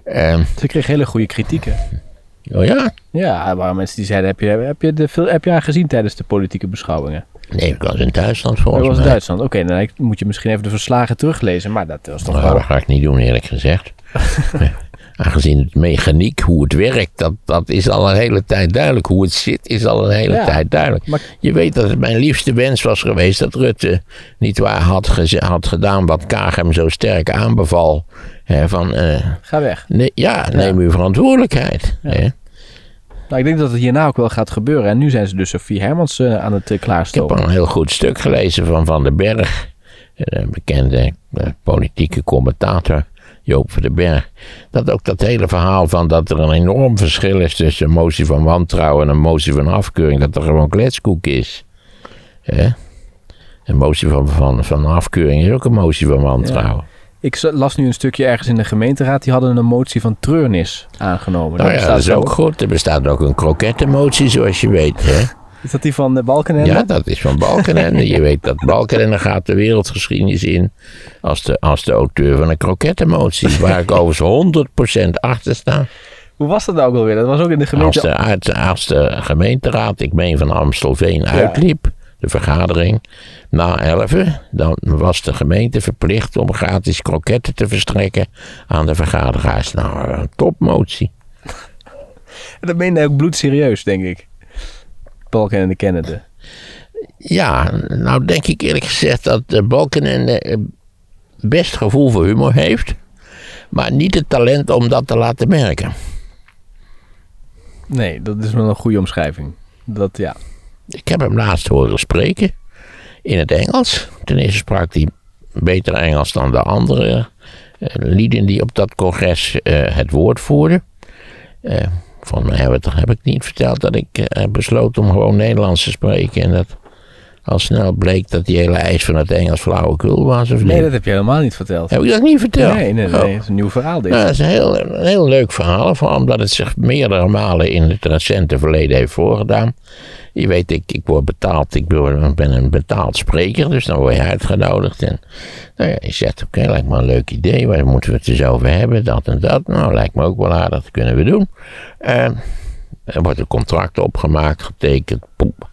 Ehm, Ze kreeg hele goede kritieken. oh ja? Ja, er waren mensen die zeiden: heb je, heb je, de, heb je haar gezien tijdens de politieke beschouwingen? Nee, ik was in Duitsland volgens was in mij. Duitsland. Oké, dan moet je misschien even de verslagen teruglezen. Maar dat was toch Nou, wel. dat ga ik niet doen, eerlijk gezegd. Aangezien het mechaniek, hoe het werkt, dat, dat is al een hele tijd duidelijk. Hoe het zit, is al een hele Ja. tijd duidelijk. Maar- Je weet dat het mijn liefste wens was geweest dat Rutte niet waar had, had gedaan wat Kaag hem zo sterk aanbeval. Hè, van, eh, Ga weg. ja, neem uw verantwoordelijkheid. Ja. Hè. Nou, ik denk dat het hierna ook wel gaat gebeuren. En nu zijn ze dus Sofie Hermans eh, aan het eh, Ik heb al een heel goed stuk gelezen van Van den Berg, een bekende eh, politieke commentator. Joop van den Berg. Dat ook dat hele verhaal van dat er een enorm verschil is tussen een motie van wantrouwen en een motie van afkeuring. Dat er gewoon kletskoek is. Hè? Een motie van, van, van afkeuring is ook een motie van wantrouwen. Ik las nu een stukje ergens in de gemeenteraad. Die hadden een motie van treurnis aangenomen. Nou ja, dat is ook goed. Er bestaat ook een krokettenmotie, zoals je weet. Hè? Is dat die van de Balkenende? Ja, dat is van Balkenende. Je weet dat Balkenende gaat de wereldgeschiedenis in als de, als de auteur van een krokettenmotie. Waar ik overigens 100% achter sta. Hoe was dat nou ook alweer? Dat was ook in de Als gemeente... de, uit- als de gemeenteraad, ik meen van Amstelveen, uitliep, de vergadering, na 11, dan was de gemeente verplicht om gratis kroketten te verstrekken aan de vergaderaars. Nou, een topmotie. Dat meende hij ook bloedserieus, denk ik. Balkenende kennende. Ja, nou denk ik eerlijk gezegd dat de Balkenende eh, best gevoel voor humor heeft, maar niet het talent om dat te laten merken. Nee, dat is wel een goede omschrijving. Dat, ja. Ik heb hem laatst horen spreken in het Engels. Ten eerste sprak hij beter Engels dan de andere eh, lieden die op dat congres eh, het woord voerden. Eh, van mij heb, ik niet verteld dat ik besloot om gewoon Nederlands te spreken. En dat al snel bleek dat die hele eis van het Engels flauwekul was. Of Nee, niet? dat heb je helemaal niet verteld. Heb ik dat niet verteld? Nee, nee, nee. Oh. Het is een nieuw verhaal dit. Nou, dat is een heel, een heel leuk verhaal, vooral omdat het zich meerdere malen in het recente verleden heeft voorgedaan. Je weet, ik, ik word betaald, ik ben een betaald spreker, dus dan word je uitgenodigd. En nou ja, je zegt, oké, lijkt me een leuk idee, waar moeten we het eens over hebben, dat en dat. Nou, lijkt me ook wel aardig, dat kunnen we doen. Eh, er wordt een contract opgemaakt, getekend, poep.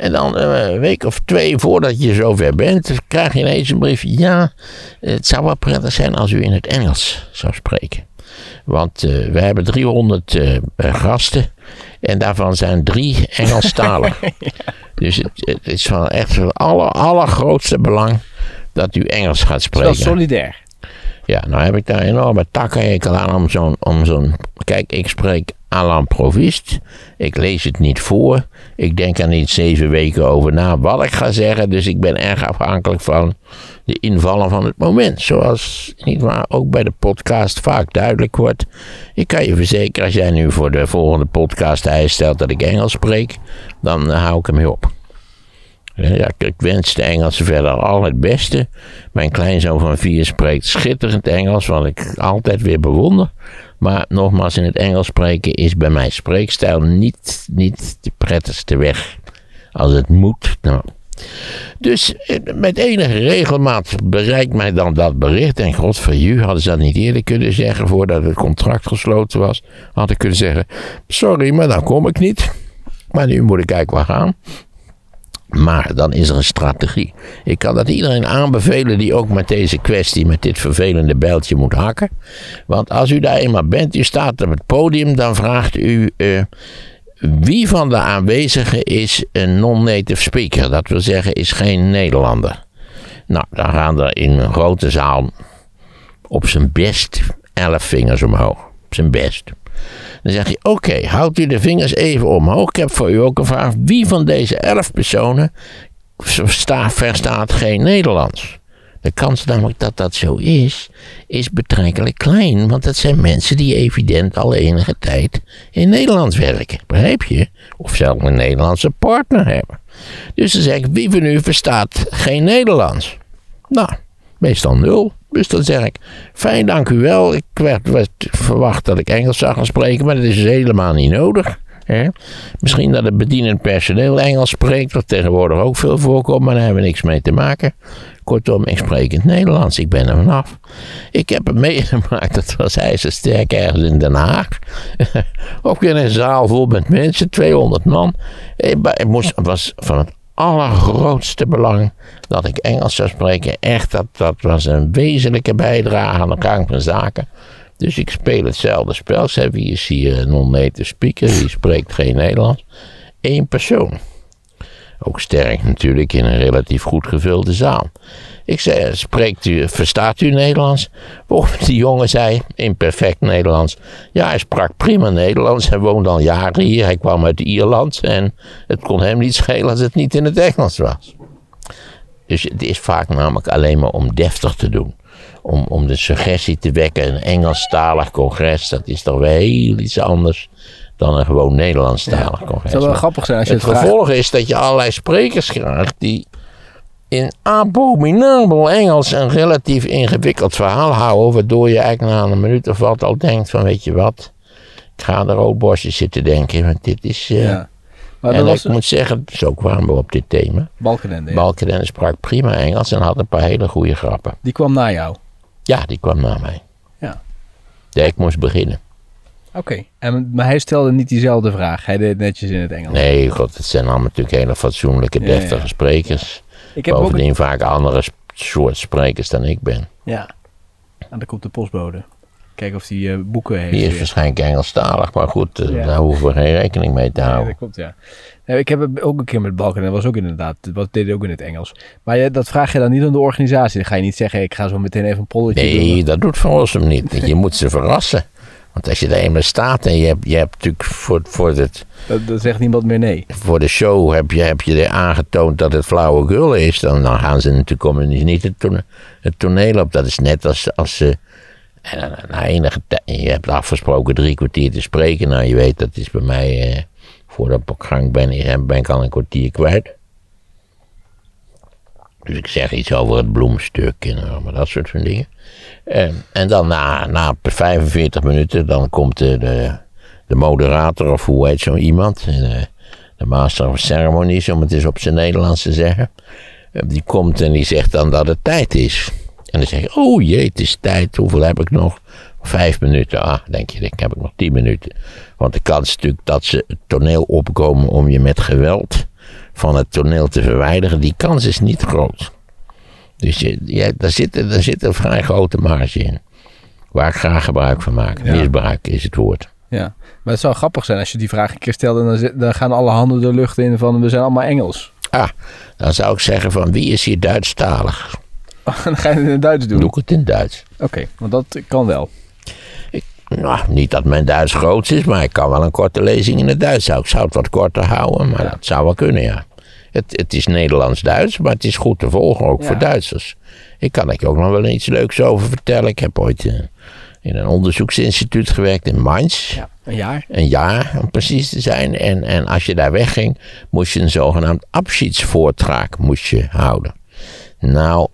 En dan eh, een week of twee voordat je zover bent, krijg je ineens een brief. Ja, het zou wel prettig zijn als u in het Engels zou spreken. Want eh, we hebben 300 eh, gasten en daarvan zijn drie Engelstalig. Dus het, het is van echt van het aller, allergrootste belang dat u Engels gaat spreken. solidair. Ja, nou heb ik daar enorme takkenhekel aan om zo'n... Om zo'n kijk, ik spreek l'improvist. Ik lees het niet voor. Ik denk er niet zeven weken over na wat ik ga zeggen. Dus ik ben erg afhankelijk van de invallen van het moment. Zoals niet waar, ook bij de podcast vaak duidelijk wordt. Ik kan je verzekeren, als jij nu voor de volgende podcast eis stelt dat ik Engels spreek, dan hou ik hem mee op. Ja, ik wens de Engelsen verder al het beste. Mijn kleinzoon van vier spreekt schitterend Engels, wat ik altijd weer bewonder. Maar nogmaals, in het Engels spreken is bij mijn spreekstijl niet, niet de prettigste weg. Als het moet, nou. Dus eh, met enige regelmaat bereikt mij dan dat bericht. En god u, hadden ze dat niet eerder kunnen zeggen voordat het contract gesloten was. Had ik kunnen zeggen, sorry, maar dan kom ik niet. Maar nu moet ik eigenlijk wel gaan. Maar dan is er een strategie. Ik kan dat iedereen aanbevelen die ook met deze kwestie, met dit vervelende bijltje moet hakken. Want als u daar eenmaal bent, u staat op het podium, dan vraagt u eh, wie van de aanwezigen is een non-native speaker. Dat wil zeggen, is geen Nederlander. Nou, dan gaan er in een grote zaal op zijn best elf vingers omhoog. Op zijn best. Dan zeg je, oké, houdt u de vingers even omhoog. Ik heb voor u ook een vraag. Wie van deze elf personen verstaat geen Nederlands? De kans namelijk dat dat zo is, is betrekkelijk klein. Want dat zijn mensen die evident al enige tijd in Nederland werken. Begrijp je? Of zelfs een Nederlandse partner hebben. Dus dan zeg ik, wie van u verstaat geen Nederlands? Nou, meestal nul. Dus dan zeg ik, fijn dank u wel. Ik werd, werd verwacht dat ik Engels zou gaan spreken, maar dat is dus helemaal niet nodig. Hè? Misschien dat het bedienend personeel Engels spreekt, wat tegenwoordig ook veel voorkomt, maar daar hebben we niks mee te maken. Kortom, ik spreek het Nederlands, ik ben er vanaf. Ik heb het meegemaakt, dat was ijzersterk ergens in Den Haag. ook in een zaal vol met mensen, 200 man. Het moest, het was van het allergrootste belang dat ik Engels zou spreken. Echt, dat, dat was een wezenlijke bijdrage aan de gang van zaken. Dus ik speel hetzelfde spel. Wie is hier een non-native speaker? Wie spreekt geen Nederlands? Eén persoon. Ook sterk natuurlijk in een relatief goed gevulde zaal. Ik zei, spreekt u, verstaat u Nederlands? Die jongen zei, in perfect Nederlands. Ja, hij sprak prima Nederlands. Hij woonde al jaren hier. Hij kwam uit Ierland. En het kon hem niet schelen als het niet in het Engels was. Dus het is vaak namelijk alleen maar om deftig te doen. Om, om de suggestie te wekken. Een Engelstalig congres, dat is toch wel heel iets anders dan een gewoon Nederlandstalig congres. Het zou wel Maar grappig zijn als je het het, vraagt. gevolg is dat je allerlei sprekers krijgt die in abominabel Engels een relatief ingewikkeld verhaal houden, waardoor je eigenlijk na een minuut of wat al denkt van weet je wat, ik ga aan de roodborstjes zitten denken, want dit is... eh, Ja. Maar en ik moet zeggen, zo kwamen we op dit thema. Balkenende. ja. Balkenende sprak prima Engels en had een paar hele goede grappen. Die kwam na jou. Ja, die kwam na mij. Ja. Ja, ik moest beginnen. Oké. En Maar hij stelde niet diezelfde vraag. Hij deed het netjes in het Engels. Nee, god, het zijn allemaal natuurlijk hele fatsoenlijke, Ja, ja. deftige sprekers. Ik heb ook... Bovendien vaak andere soort sprekers dan ik ben. Ja. En dan komt de postbode. Kijken of hij eh, boeken heeft. Die is weer. waarschijnlijk Engelstalig, maar goed, eh, Ja. daar hoeven we geen rekening mee te Ja, houden. dat klopt, ja. Ja, ik heb het ook een keer met Balken. Dat was ook inderdaad, dat deed hij ook in het Engels. Maar je, dat vraag je dan niet aan de organisatie. Dan ga je niet zeggen, ik ga zo meteen even een polletje Nee, doen. dat doet Van Rossum niet. Je moet ze verrassen. Want als je er eenmaal staat en je hebt, je hebt natuurlijk voor, voor, het, Dat, dat zegt niemand meer nee. voor de show heb je, heb je aangetoond dat het flauwekul is, dan, dan gaan ze natuurlijk komen niet het, tone- het toneel op. Dat is net als, als ze en na enige tijd, je hebt afgesproken drie kwartier te spreken. Nou, je weet, dat is bij mij, eh, voordat ik op gang ben, ben ik al een kwartier kwijt. Dus ik zeg iets over het bloemstuk en allemaal dat soort van dingen. En, en dan na, na 45 minuten, dan komt de, de, de moderator, of hoe heet zo iemand, de, de master of ceremonies, om het eens op zijn Nederlands te zeggen. Eh, Die komt en die zegt dan dat het tijd is. En dan zeg je, oh jee, het is tijd, hoeveel heb ik nog? Vijf minuten. Ah, denk je, ik heb ik nog tien minuten. Want de kans is natuurlijk dat ze het toneel opkomen om je met geweld van het toneel te verwijderen, die kans is niet groot. Dus je, daar, zit, daar zit een vrij grote marge in. Waar ik graag gebruik van maak. Ja. Misbruik is het woord. Ja. Maar het zou grappig zijn als je die vraag een keer stelt en dan, zit- dan gaan alle handen de lucht in van we zijn allemaal Engels. Ah, dan zou ik zeggen van wie is hier Duitsstalig? dan ga je het in het Duits doen. Doe ik het in Duits. Oké, want dat kan wel. Nou, niet dat mijn Duits groot is, maar ik kan wel een korte lezing in het Duits. Ik zou het wat korter houden, maar Ja. dat zou wel kunnen, ja. Het, het is Nederlands-Duits, maar het is goed te volgen, ook Ja. voor Duitsers. Ik kan er ook nog wel iets leuks over vertellen. Ik heb ooit eh, in een onderzoeksinstituut gewerkt in Mainz. Ja. Een jaar? Een jaar, om precies te zijn. En, en als je daar wegging, moest je een zogenaamd abschiedsvoortraak moest je houden. Nou,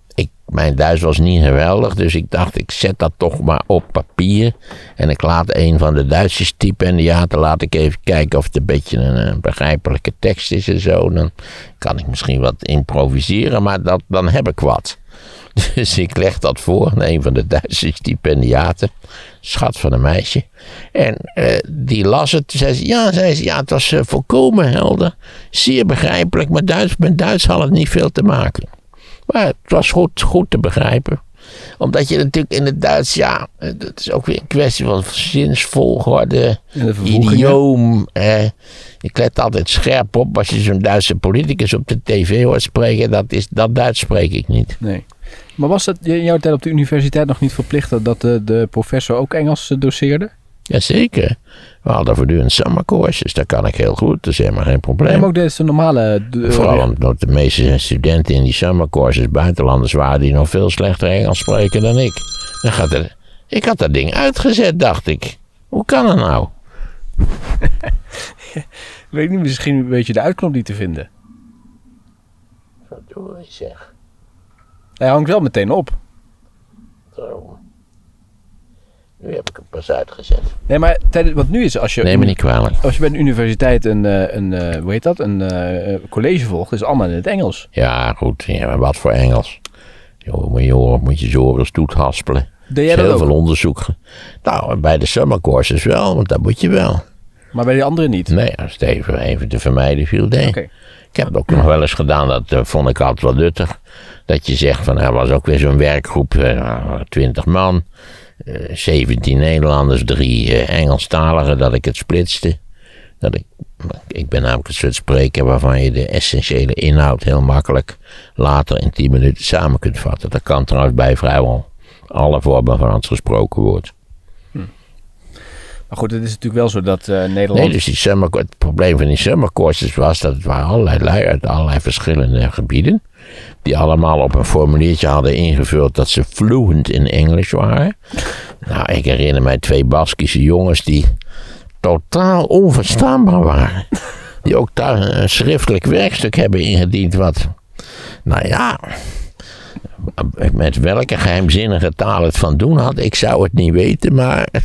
mijn Duits was niet geweldig, dus ik dacht, ik zet dat toch maar op papier. En ik laat een van de Duitsers typen en ja, dan laat ik even kijken of het een beetje een, een begrijpelijke tekst is en zo. Dan kan ik misschien wat improviseren, maar dat, dan heb ik wat. Dus ik leg dat voor aan een van de Duitse stipendiaten. Schat van een meisje. En eh, die las het. Zei ze, ja, zei ze, ja, het was eh, volkomen helder. Zeer begrijpelijk. Maar Duits, met Duits had het niet veel te maken. Maar het was goed, goed te begrijpen. Omdat je natuurlijk in het Duits, ja, dat is ook weer een kwestie van zinsvolgorde, idioom. Eh, ik let altijd scherp op als je zo'n Duitse politicus op de tv hoort spreken. Dat, is, dat Duits spreek ik niet. Nee. Maar was het in jouw tijd op de universiteit nog niet verplicht dat de, de professor ook Engels doseerde? Jazeker. We hadden voortdurend summercourses. Dat kan ik heel goed. Dat is helemaal geen probleem. Nee, maar ook deze normale... de- Vooral omdat de meeste studenten in die summercourses buitenlanders waren die nog veel slechter Engels spreken dan ik. Dan gaat er, ik had dat ding uitgezet, dacht ik. Hoe kan dat nou? Weet ik niet, misschien weet je de uitknop niet te vinden. Verdorie zeg. Hij hangt wel meteen op. Zo. Nu heb ik hem pas uitgezet. Nee, maar tijdens, wat nu is, als je, Neem me niet kwalijk. als je bij de universiteit een, eh, een eh, hoe heet dat, een eh, college volgt, is het allemaal in het Engels. Ja, goed. Ja, maar wat voor Engels? Jo, moet je horen, moet je zoren stoet haspelen. Deed jij dat heel ook? veel onderzoek. Nou, bij de summercourses wel, want dat moet je wel. Maar bij die anderen niet? Nee, als het even, even te vermijden viel, nee. Oké. Ik heb het ook nog wel eens gedaan, dat eh, vond ik altijd wel nuttig. Dat je zegt van, er was ook weer zo'n werkgroep, eh, 20 man, 17 Nederlanders, drie eh, Engelstaligen, dat ik het splitste. Dat ik Ik ben namelijk een soort spreker waarvan je de essentiële inhoud heel makkelijk later in 10 minuten samen kunt vatten. Dat kan trouwens bij vrijwel alle vormen van het gesproken woord. Maar goed, het is natuurlijk wel zo dat eh, Nederland... Nee, dus die summer, het probleem van die summercourses was dat het waren allerlei lui uit allerlei verschillende gebieden. Die allemaal op een formuliertje hadden ingevuld dat ze fluent in Engels waren. Nou, ik herinner mij twee Baskische jongens die totaal onverstaanbaar waren. Die ook daar een schriftelijk werkstuk hebben ingediend wat, nou ja, met welke geheimzinnige taal het van doen had, ik zou het niet weten, maar in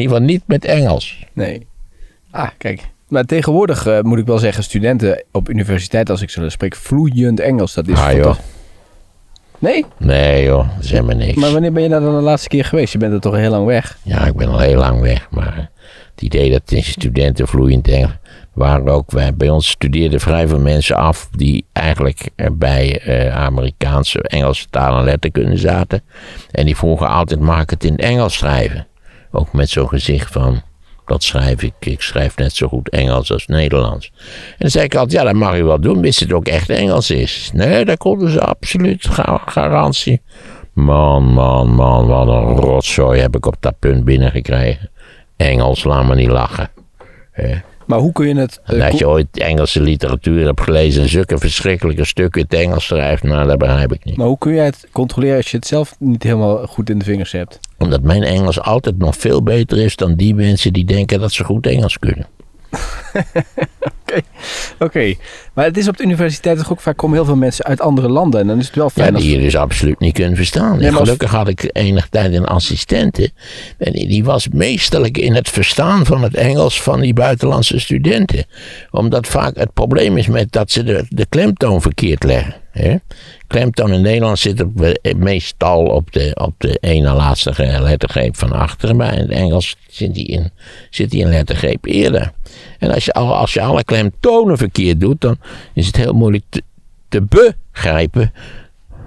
ieder geval niet met Engels. Nee. Ah, kijk. Maar tegenwoordig eh, moet ik wel zeggen, studenten op universiteit, als ik ze spreek, vloeiend Engels. Dat is Ah, joh. Nee? Nee joh, dat is helemaal niks. Maar wanneer ben je daar dan de laatste keer geweest? Je bent er toch heel lang weg? Ja, ik ben al heel lang weg, maar het idee dat de studenten vloeiend Engels waren ook, wij, bij ons studeerden vrij veel mensen af die eigenlijk eh, bij eh, Amerikaanse Engelse taal en letterkunde zaten. En die vroegen altijd, mag ik het in het Engels schrijven? Ook met zo'n gezicht van, dat schrijf ik, ik schrijf net zo goed Engels als Nederlands. En dan zei ik altijd, ja dat mag u wel doen, wist het ook echt Engels is. Nee, daar konden ze absoluut ga- garantie. Man, man, man, wat een rotzooi heb ik op dat punt binnengekregen. Engels, laat me niet lachen. Hè. Maar hoe kun je het... als co- je ooit Engelse literatuur hebt gelezen en zulke verschrikkelijke stukken in het Engels schrijft, nou, dat begrijp ik niet. maar hoe kun jij het controleren als je het zelf niet helemaal goed in de vingers hebt? Omdat mijn Engels altijd nog veel beter is dan die mensen die denken dat ze goed Engels kunnen. Oké, maar het is op de universiteit toch ook vaak komen heel veel mensen uit andere landen. En dan is het wel Ja, fijn als... die je dus absoluut niet kunt verstaan. Nee, gelukkig had ik enig tijd een assistente. En die die was meesterlijk in het verstaan van het Engels van die buitenlandse studenten. Omdat vaak het probleem is met dat ze de, de klemtoon verkeerd leggen. Hè? Klemtoon in Nederland zit op, eh, meestal op de, op de ene laatste lettergreep van achteren. Maar in het Engels zit die, in, zit die een lettergreep eerder. En als je, al- als je alle klemtonen verkeerd doet, dan is het heel moeilijk te, te begrijpen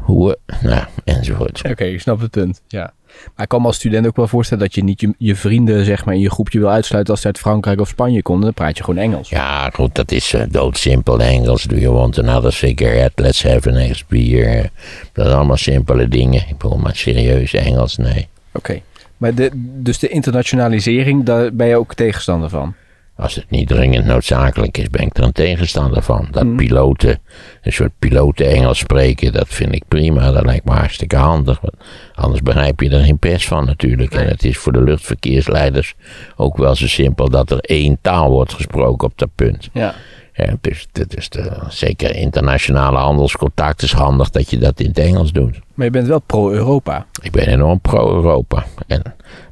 hoe, we- nou, enzovoort. Oké, ik snap het punt. Ja. Maar ik kan me als student ook wel voorstellen dat je niet je, je vrienden zeg maar, in je groepje wil uitsluiten als ze uit Frankrijk of Spanje komen. Dan praat je gewoon Engels. Ja, goed, dat is eh, doodsimpel Engels. Do you want another cigarette? Let's have a next beer. Dat zijn allemaal simpele dingen. Ik bedoel, maar serieus Engels, nee. Oké. Maar de, dus de internationalisering, daar ben je ook tegenstander van? Als het niet dringend noodzakelijk is, ben ik er een tegenstander van. Dat Mm. piloten, een soort piloten Engels spreken, dat vind ik prima. Dat lijkt me hartstikke handig. Want anders begrijp je er geen pers van natuurlijk. En het is voor de luchtverkeersleiders ook wel zo simpel dat er één taal wordt gesproken op dat punt. Ja. Ja, dus, is de, zeker internationale handelscontact is handig dat je dat in het Engels doet. Maar je bent wel pro-Europa. Ik ben enorm pro-Europa. En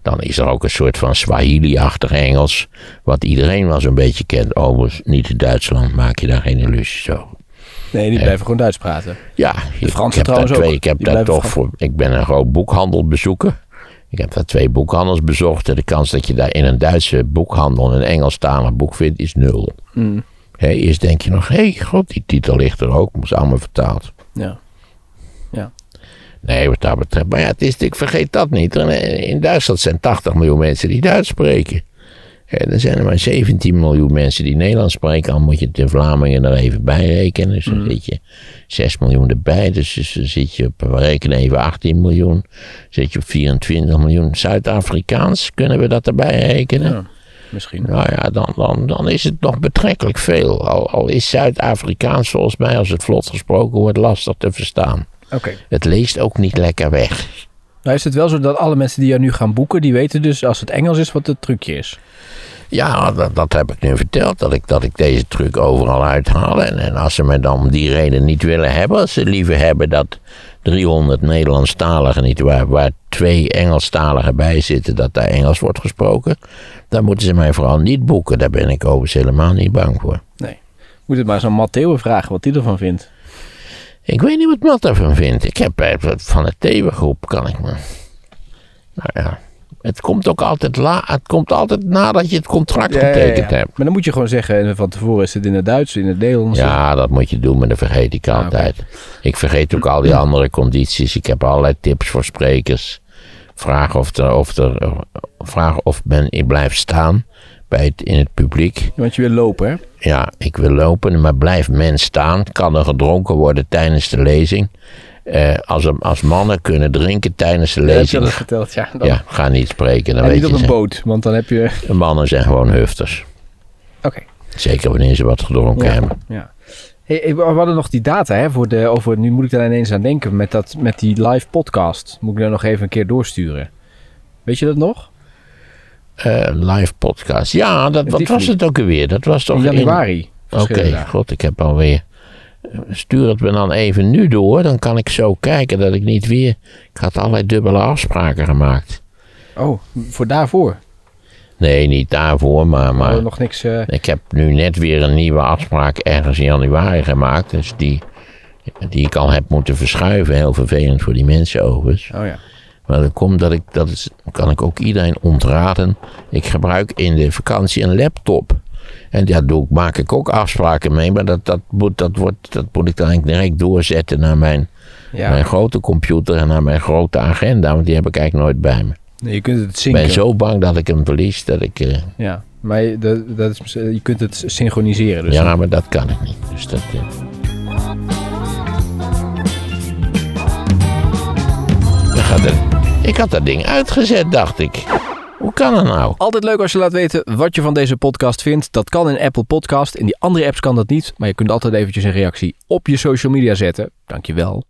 dan is er ook een soort van Swahili-achtig Engels, wat iedereen wel zo'n beetje kent. Overigens, niet in Duitsland, maak je daar geen illusies over. Nee, die blijven gewoon Duits praten. Ja, ik, Fransen ik heb trouwens daar twee, ook. ik heb daar toch voor, ik ben een groot boekhandelbezoeker. Ik heb daar twee boekhandels bezocht en de kans dat je daar in een Duitse boekhandel een Engelstalig boek vindt is nul. Mm. Hé, eerst denk je nog, hé, hey, god, die titel ligt er ook, is allemaal vertaald. Ja. Ja. Nee, wat dat betreft. Maar ja, het is, ik vergeet dat niet. Er- In Duitsland zijn 80 miljoen mensen die Duits spreken. En er zijn er maar 17 miljoen mensen die Nederlands spreken. Al moet je de Vlamingen er even bij rekenen. Dus dan zit je 6 miljoen erbij. Dus, dus dan zit je op, we rekenen even 18 miljoen. Zit je op 24 miljoen. Zuid-Afrikaans, kunnen we dat erbij rekenen? Ja. Misschien. Nou ja, dan, dan, dan is het nog betrekkelijk veel. Al, al is Zuid-Afrikaans volgens mij, als het vlot gesproken wordt, lastig te verstaan. Oké. Het leest ook niet lekker weg. Nou is het wel zo dat alle mensen die jou nu gaan boeken, die weten dus als het Engels is wat het trucje is. Ja, dat, dat heb ik nu verteld, dat ik, dat ik deze truc overal uithaal. En, en als ze me dan om die reden niet willen hebben, als ze liever hebben dat 300 Nederlandstaligen, niet waar, twee Engelstaligen bij zitten, dat daar Engels wordt gesproken, dan moeten ze mij vooral niet boeken. Daar ben ik overigens helemaal niet bang voor. Nee. Moet het maar zo'n Matteo vragen wat hij ervan vindt. Ik weet niet wat Matt daarvan vindt. Ik heb eh, van de Thewe-groep, kan ik me... Nou ja, het komt ook altijd, la, het komt altijd nadat je het contract getekend hebt. Maar dan moet je gewoon zeggen, van tevoren is het in het Duits, in het Nederlands. Ja, dat moet je doen, maar dat vergeet ik Ah, altijd. Ik vergeet ook al die andere condities. Ik heb allerlei tips voor sprekers. Vraag of, er, of, er, vraag of men blijft staan bij het, in het publiek. Want je wil lopen, hè? Ja, ik wil lopen, maar blijft men staan? Kan er gedronken worden tijdens de lezing? Eh, als, als mannen kunnen drinken tijdens de Ja, heb je lezing, dat verteld, ja. Dan, ja, ga niet spreken. Dan en weet niet op een boot, want dan heb je... mannen zijn gewoon hufters. Oké. Zeker wanneer ze wat gedronken Ja. hebben. Ja. Hey, we hadden nog die data, hè, voor de, over, nu moet ik daar ineens aan denken, met, dat, met die live podcast. Moet ik daar nog even een keer doorsturen. Weet je dat nog? Eh, live podcast. Ja, dat, wat was het ook alweer? Dat was toch In januari. Oké, god, ik heb alweer. Stuur het me dan even nu door, dan kan ik zo kijken dat ik niet weer. Ik had allerlei dubbele afspraken gemaakt. Oh, voor daarvoor. Nee, niet daarvoor, maar, maar nog niks... eh, ik heb nu net weer een nieuwe afspraak ergens in januari gemaakt. Dus die, die ik al heb moeten verschuiven. Heel vervelend voor die mensen overigens. oh ja. Maar dat komt dat ik, dat is, kan ik ook iedereen ontraden. Ik gebruik in de vakantie een laptop. En daar doe, ik- maak ik ook afspraken mee. Maar dat, dat, moet, dat, wordt, dat moet ik dan eigenlijk direct doorzetten naar mijn, ja. mijn grote computer en naar mijn grote agenda. Want die heb ik eigenlijk nooit bij me. Nee, je kunt het Ik zinken. ben zo bang dat ik hem verlies. Dat ik, eh, Ja, maar je, dat, dat is, je kunt het synchroniseren. Dus ja, maar dat kan ik niet. Dus dat, eh. Ik had dat ding uitgezet, dacht ik. Hoe kan dat nou? Altijd leuk als je laat weten wat je van deze podcast vindt. Dat kan in Apple Podcast. In die andere apps kan dat niet. Maar je kunt altijd eventjes een reactie op je social media zetten. Dankjewel.